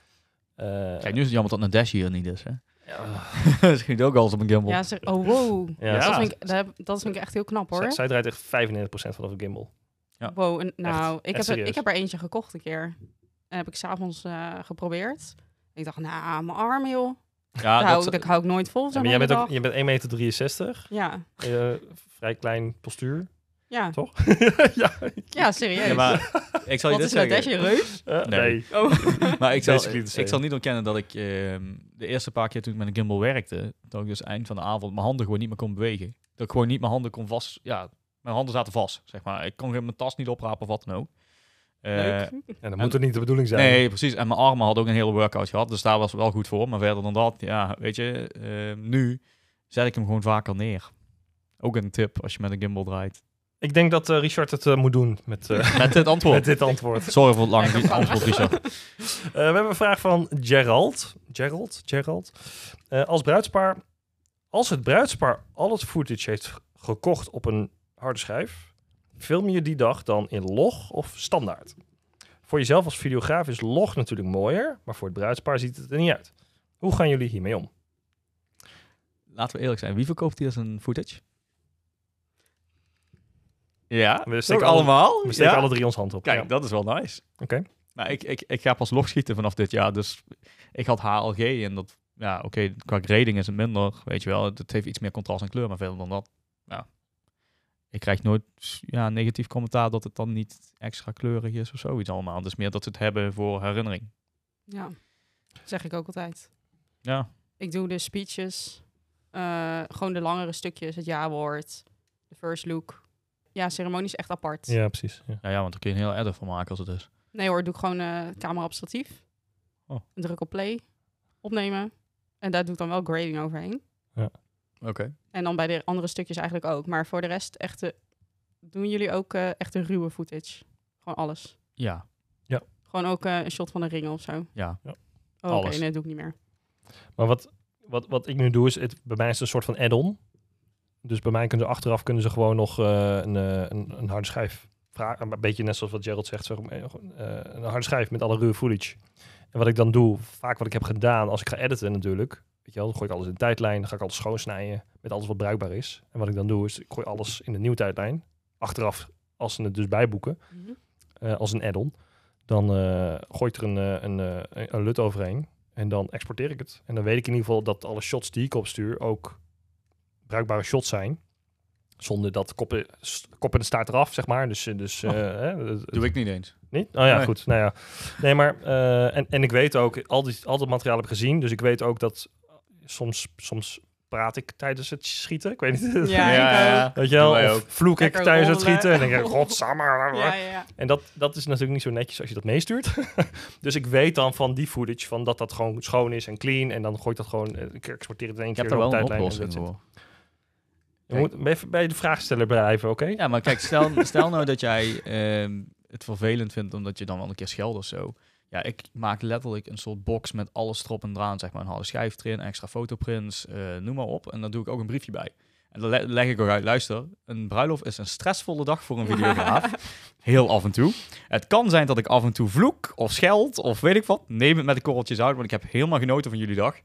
eh, Kijk, nu is het jammer dat een dash hier niet is, hè? ja, dat schiet ook alles op een gimbal. Ja, oh wow. Ja. Dat, vind ik, dat, heb- dat vind ik echt heel knap hoor. zij, zij draait echt 95% vanaf een gimbal. Ja. Wow, en, nou, ik, echt heb er, ik heb er eentje gekocht een keer. En heb ik s'avonds eh geprobeerd. Ik dacht, nou, mijn arm joh. Ja, daar, hou, dat, dat hou ik nooit vol maar jij bent, ook, je bent 1,63 meter, Ja, eh, vrij klein postuur, ja. toch? ja, ja, serieus. Ja, maar ik zal je Wat dit is. Dash, reus? Eh, Nee. nee. Oh. Maar ik zal, ik zal niet ontkennen dat ik ehm, de eerste paar keer toen ik met een gimbal werkte, dat ik dus eind van de avond mijn handen gewoon niet meer kon bewegen. Dat ik gewoon niet mijn handen kon vast, ja, mijn handen zaten vast, zeg maar. Ik kon geen- mijn tas niet oprapen of wat dan ook. Eh, Leuk. Ja, dat moet er niet de bedoeling zijn. Nee, precies. En mijn armen hadden ook een hele workout gehad, dus daar was het wel goed voor. Maar verder dan dat, ja, weet je, ehm, nu zet ik hem gewoon vaker neer. Ook een tip als je met een gimbal draait. Ik denk dat eh, Richard het eh, moet doen met, eh, Met dit antwoord. met dit antwoord. Sorry voor het lange antwoord, Richard. Eh, we hebben een vraag van Gerald. Gerald. Gerald. Eh, als bruidspaar, als het bruidspaar al het footage heeft gekocht op een harde schijf, film je die dag dan in log of standaard? Voor jezelf als videograaf is log natuurlijk mooier, maar voor het bruidspaar ziet het er niet uit. Hoe gaan jullie hiermee om? Laten we eerlijk zijn. Wie verkoopt hier zijn footage? Ja, We steken steken alle- allemaal. We steken ja? alle drie ons hand op. Kijk, Ja. dat is wel nice. Oké. Maar ik, ik, ik ga pas logschieten vanaf dit jaar. Dus ik had HLG en dat, ja, oké, qua grading is het minder, weet je wel. Het, heeft iets meer contrast en kleur, maar verder dan dat, ja. Ik krijg nooit ja, negatief commentaar dat het dan niet extra kleurig is of zoiets allemaal. Dus meer dat ze het hebben voor herinnering. Ja, dat zeg ik ook altijd. Ja, Ik doe de speeches, eh, gewoon de langere stukjes, het ja-woord, de first look. Ja, ceremonie is echt apart. Ja, precies. Ja. ja, ja want daar kun je een heel edit van maken als het is. Nee hoor, doe ik gewoon eh camera op statief. Oh. Druk op play, opnemen. En daar doe ik dan wel grading overheen. Oké. En dan bij de andere stukjes eigenlijk ook. Maar voor de rest echte, doen jullie ook eh echt een ruwe footage? Gewoon alles? Ja, Gewoon ook eh, een shot van de ringen of zo? ja. Oh, Oké, nee, dat doe ik niet meer. Maar wat, wat, wat ik nu doe is, het, bij mij is het een soort van add-on. Dus bij mij kunnen ze achteraf kunnen ze gewoon nog eh, een, eh, een, een harde schijf vragen. Een beetje net zoals wat Gerald zegt, zeg, maar, eh, een harde schijf met alle ruwe footage. En wat ik dan doe, vaak wat ik heb gedaan als ik ga editen natuurlijk. Weet je wel, dan gooi ik alles in de tijdlijn, dan ga ik alles schoonsnijden met alles wat bruikbaar is. En wat ik dan doe is, ik gooi alles in de nieuwe tijdlijn. Achteraf, als ze het dus bijboeken, eh, als een add-on. Dan eh gooi ik er een, eh, een, een, een LUT overheen. En dan exporteer ik het. En dan weet ik in ieder geval dat alle shots die ik opstuur ook bruikbare shots zijn. Zonder dat koppen, kop en de staart eraf, zeg maar. Dus, dus Oh. eh, hè, het- Doe ik niet eens. niet? Oh ja, Nee. goed. Nou ja. Nee, maar... eh, en, en ik weet ook, al, die, al dat materiaal heb ik gezien. Dus ik weet ook dat soms, soms praat ik tijdens het schieten. Ik weet niet. Ja. Weet je wel? Of vloek ik Lekker tijdens het schieten. En dan denk ik, godsamme. Ja, ja, ja. En dat, dat is natuurlijk niet zo netjes als je dat meestuurt. dus ik weet dan van die footage, van dat dat gewoon schoon is en clean. En dan gooi ik dat gewoon, eh, ik exporteer het in één keer heb daar op wel een tijdlijn. Je moet even bij de vraagsteller blijven, oké? Ja, maar kijk, stel, stel nou dat jij ehm, het vervelend vindt omdat je dan wel een keer scheldt of zo. Ja, ik maak letterlijk een soort box met alles erop en eraan, zeg maar. Een harde schijf erin, extra fotoprints, eh, noem maar op. En dan doe ik ook een briefje bij. En dan le- leg ik ook uit, luister, een bruiloft is een stressvolle dag voor een videograaf. Heel af en toe. Het kan zijn dat ik af en toe vloek of scheld of weet ik wat. Neem het met de korreltjes uit, want ik heb helemaal genoten van jullie dag.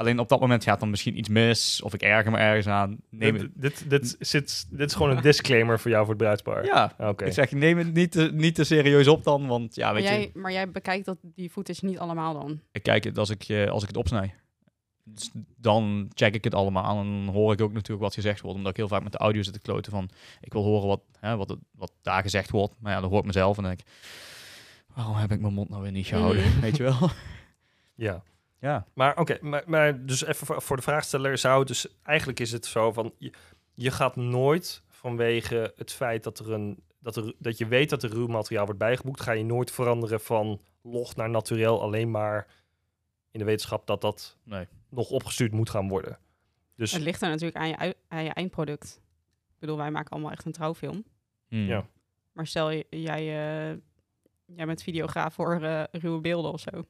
Alleen op dat moment gaat dan misschien iets mis of ik erger me ergens aan. Neem. Dit, dit, dit, zit, dit is gewoon een disclaimer voor jou voor het bruidspaar. Ja, Oké. ik zeg, neem het niet te, niet te serieus op dan, want ja, Maar weet je, jij, maar jij bekijkt dat, die footage niet allemaal dan? ik kijk het als ik, als ik het opsnij. Dus dan check ik het allemaal en dan hoor ik ook natuurlijk wat gezegd wordt, omdat ik heel vaak met de audio zit te kloten van, ik wil horen wat, hè, wat, het- wat daar gezegd wordt, maar ja, dan hoor ik mezelf en dan denk ik, waarom heb ik mijn mond nou weer niet gehouden, Mhm. weet je wel? Ja. Ja, Maar oké, maar, maar dus even voor, voor de vraagsteller zou het dus eigenlijk is het zo van je, je gaat nooit vanwege het feit dat er een dat, er, dat je weet dat er ruw materiaal wordt bijgeboekt, ga je nooit veranderen van log naar naturel alleen maar in de wetenschap dat dat nee. nog opgestuurd moet gaan worden. Dus Het ligt er natuurlijk aan je, aan je eindproduct. Ik bedoel, wij maken allemaal echt een trouwfilm. Hmm. Ja. Maar stel jij, eh, jij bent videograaf voor eh, ruwe beelden of zo.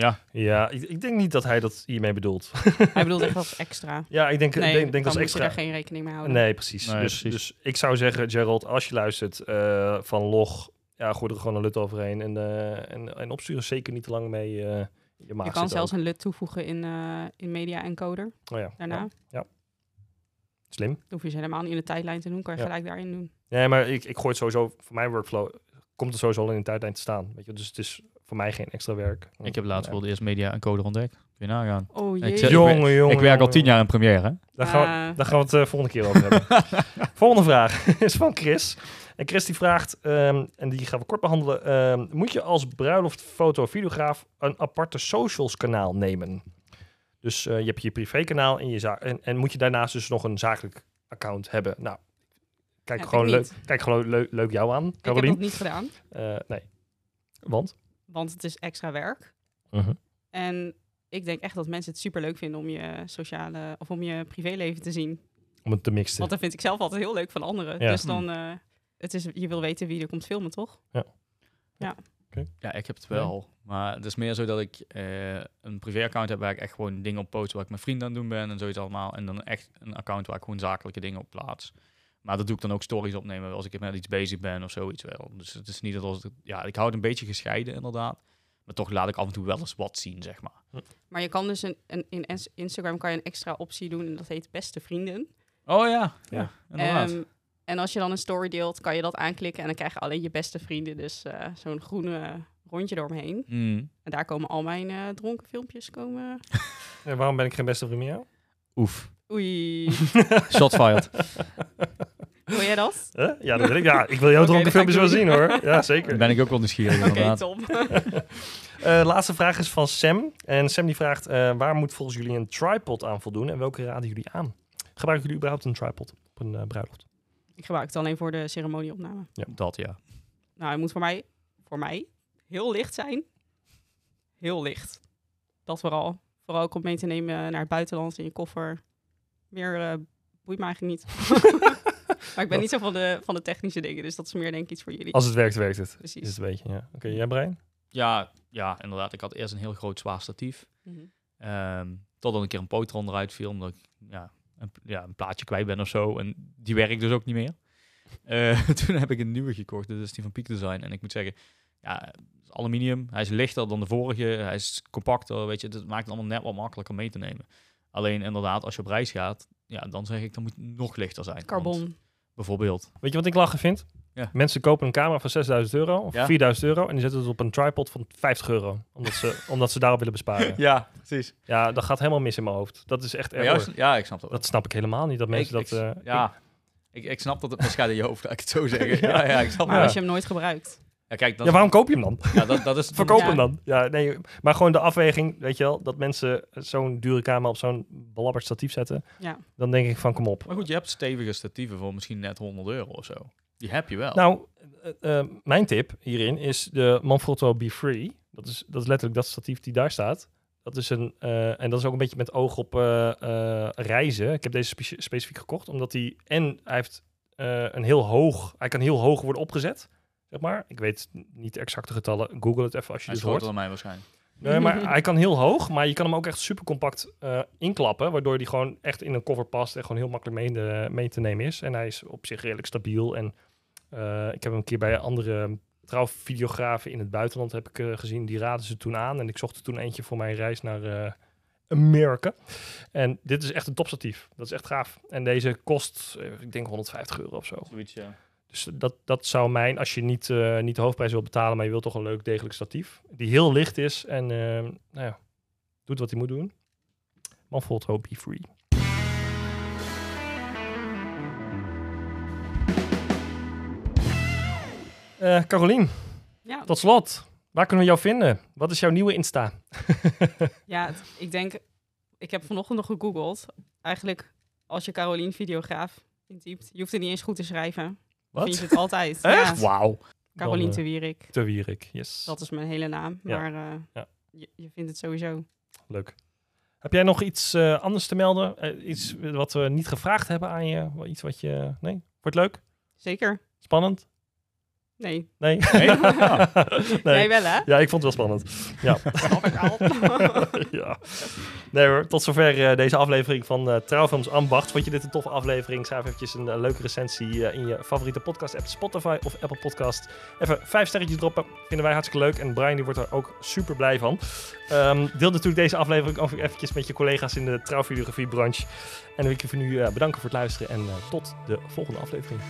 Ja, ja, ik, ik denk niet dat hij dat hiermee bedoelt. Hij bedoelt echt als extra. ja, ik denk, Nee, denk, denk dan als moet je extra. daar geen rekening mee houden. Nee, precies. Nee, dus, precies. dus ik zou zeggen, Gerald, als je luistert eh, van log, ja, gooi er gewoon een lut overheen en, eh, en, en opsturen zeker niet te lang mee. eh je, maag je kan zelfs ook. een LUT toevoegen in, eh, in Media Encoder Oh ja, daarna. ja, ja. Slim. Dan hoef je ze helemaal niet in de tijdlijn te doen, kan je Ja. gelijk daarin doen. Nee, maar ik, ik gooi het sowieso, voor mijn workflow, komt het sowieso al in de tijdlijn te staan. Weet je? Dus het is voor mij geen extra werk. ik heb laatst wel de eerste media encoder ontdekt. Kun je nagaan. Oh Ik jee. zet- Jongen, jongen. ik werk al tien jaar in Premiere, hè? Daar gaan, we, daar gaan we het eh, volgende keer over hebben. volgende vraag is van Chris. En Chris die vraagt, ehm, en die gaan we kort behandelen. ehm, moet je als bruiloftfoto videograaf een aparte socials kanaal nemen? Dus eh, je hebt je privékanaal en, je za- en, en moet je daarnaast dus nog een zakelijk account hebben? Nou, kijk Heb gewoon, ik leuk, kijk gewoon leuk, leuk jou aan, Ik heb dat niet gedaan, Eh, nee. Want? Want het is extra werk. Mhm. En ik denk echt dat mensen het super leuk vinden om je sociale of om je privéleven te zien. Om het te mixen. Want dat vind ik zelf altijd heel leuk van anderen. Ja. Dus dan, eh, het is, je wil weten wie er komt filmen, toch? Ja, ik heb het wel. Maar het is meer zo dat ik eh, een privé-account heb waar ik echt gewoon dingen op post waar ik met vrienden aan het doen ben en zoiets allemaal. En dan echt een account waar ik gewoon zakelijke dingen op plaats. Maar dat doe ik dan ook stories opnemen als ik met iets bezig ben of zoiets wel. Dus het is niet dat als ik, ja, ik hou het een beetje gescheiden inderdaad. Maar toch laat ik af en toe wel eens wat zien, zeg maar. Maar je kan dus een, een, in Ins- Instagram kan je een extra optie doen en dat heet beste vrienden. Oh ja, Ja. ja, inderdaad. Ehm, en als je dan een story deelt, kan je dat aanklikken en dan krijg je alleen je beste vrienden. Dus eh, zo'n groene rondje eromheen. Mm. En daar komen al mijn eh, dronken filmpjes komen. En waarom ben ik geen beste vriend? Oef. Oei. Shot fired. Wil jij dat? Huh? Ja, dat wil ik. Ja, ik wil jouw Oké, dronken filmpjes wel zien hoor. Ja, zeker. Dan ben ik ook wel nieuwsgierig Oké, inderdaad. Tom. Eh, laatste vraag is van Sam. En Sam die vraagt, eh, waar moet volgens jullie een tripod aan voldoen en welke raden jullie aan? Gebruiken jullie überhaupt een tripod op een eh, bruiloft? Ik gebruik het alleen voor de ceremonieopname. Dat ja. Nou, het moet voor mij, voor mij heel licht zijn. Heel licht. Dat vooral. Vooral ook om mee te nemen naar het buitenland in je koffer. Meer eh, boeit me eigenlijk niet. maar ik ben niet zo van de, van de technische dingen, dus dat is meer denk ik iets voor jullie. Als het werkt, werkt het. Is Precies. het een beetje, ja. Oké, jij Brian? Ja, ja, inderdaad. Ik had eerst een heel groot zwaar statief. Mhm. Ehm totdat een keer een potron eruit viel, omdat ik ja, een, ja, een plaatje kwijt ben of zo. En die werkt dus ook niet meer. Eh, toen heb ik een nieuwe gekocht, dat is die van Peak Design. En ik moet zeggen, ja, is aluminium. Hij is lichter dan de vorige, hij is compacter, weet je. Dat maakt het allemaal net wat makkelijker mee te nemen. Alleen inderdaad, als je op reis gaat, ja, dan zeg ik, dan moet het nog lichter zijn. Want Carbon. Bijvoorbeeld. Weet je wat ik lachen vind? Ja. Mensen kopen een camera van 6000 euro of Ja. 4000 euro en die zetten het op een tripod van 50 euro. Omdat ze, omdat ze daarop willen besparen. Ja, precies. Ja, dat gaat helemaal mis in mijn hoofd. Dat is echt erg. ja, ik snap dat. Dat snap ik helemaal niet, dat mensen Ik- dat... ik- eh, ja, ik, ik snap dat het misgaat in je hoofd, laat ik het zo zeggen. Ja, ja, ik snap Maar Ja. als je hem nooit gebruikt. Ja, kijk, dan, ja, waarom koop je hem dan? ja, dat, dat is Verkoop Ja. hem dan. Ja, nee, maar gewoon de afweging, weet je wel, dat mensen zo'n dure camera op zo'n belabberd statief zetten. Ja. Dan denk ik van, kom op. Maar goed, je hebt stevige statieven voor misschien net 100 euro of zo. Die heb je wel. Nou, eh, eh, mijn tip hierin is de Manfrotto Be Free. Dat is, dat is letterlijk dat statief die daar staat. Dat is een, eh, en dat is ook een beetje met oog op reizen. Ik heb deze specifiek gekocht, omdat hij en hij heeft eh, een heel hoog, hij kan heel hoog worden opgezet, zeg maar. Ik weet niet de exacte getallen. Google het even als je dit hoort. groter dan mij waarschijnlijk. Nee, maar hij kan heel hoog, maar je kan hem ook echt super compact eh, inklappen, waardoor hij gewoon echt in een cover past en gewoon heel makkelijk mee, de- mee te nemen is. En hij is op zich redelijk stabiel. En eh, ik heb hem een keer bij andere trouwvideografen in het buitenland heb ik, eh, gezien. Die raden ze toen aan en ik zocht er toen eentje voor mijn reis naar eh Amerika. En dit is echt een topstatief. Dat is echt gaaf. En deze kost, ik denk 150 euro of zo. Zoiets, ja. Dus dat, dat zou mijn, als je niet, eh, niet de hoofdprijs wil betalen, maar je wilt toch een leuk degelijk statief. Die heel licht is en eh, nou ja, doet wat hij moet doen. Manfrotto Be Free. Eh Carolien, Ja, tot slot. Waar kunnen we jou vinden? Wat is jouw nieuwe Insta? ja het- ik denk... Ik heb vanochtend nog gegoogeld. Eigenlijk, als je Carolien videograaf intypt, je hoeft het niet eens goed te schrijven. Vind je Wat? het altijd. Echt? Ja, Wauw. Carolien Dan, te eh, Wierik. Te Wierik, yes. Dat is mijn hele naam. Ja. Maar eh, Ja. je, je vindt het sowieso. Leuk. Heb jij nog iets eh, anders te melden? Eh, iets wat we niet gevraagd hebben aan je? Iets wat je... Nee? Wordt leuk? Zeker? Spannend? Nee. Nee? Nee? Jij wel, hè? Ja, ik vond het wel spannend. Ja. Snap ik al. ja. Nee hoor, tot zover eh, deze aflevering van eh Trouwfilms Ambacht. Vond je dit een toffe aflevering? Schrijf eventjes een eh, leuke recensie in je favoriete podcast app Spotify of Apple Podcast. Even vijf sterretjes droppen, vinden wij hartstikke leuk. En Brian die wordt er ook super blij van. Ehm, deel natuurlijk deze aflevering ook eventjes met je collega's in de trouwvideografiebranche. En dan wil ik je voor nu eh, bedanken voor het luisteren en eh, tot de volgende aflevering.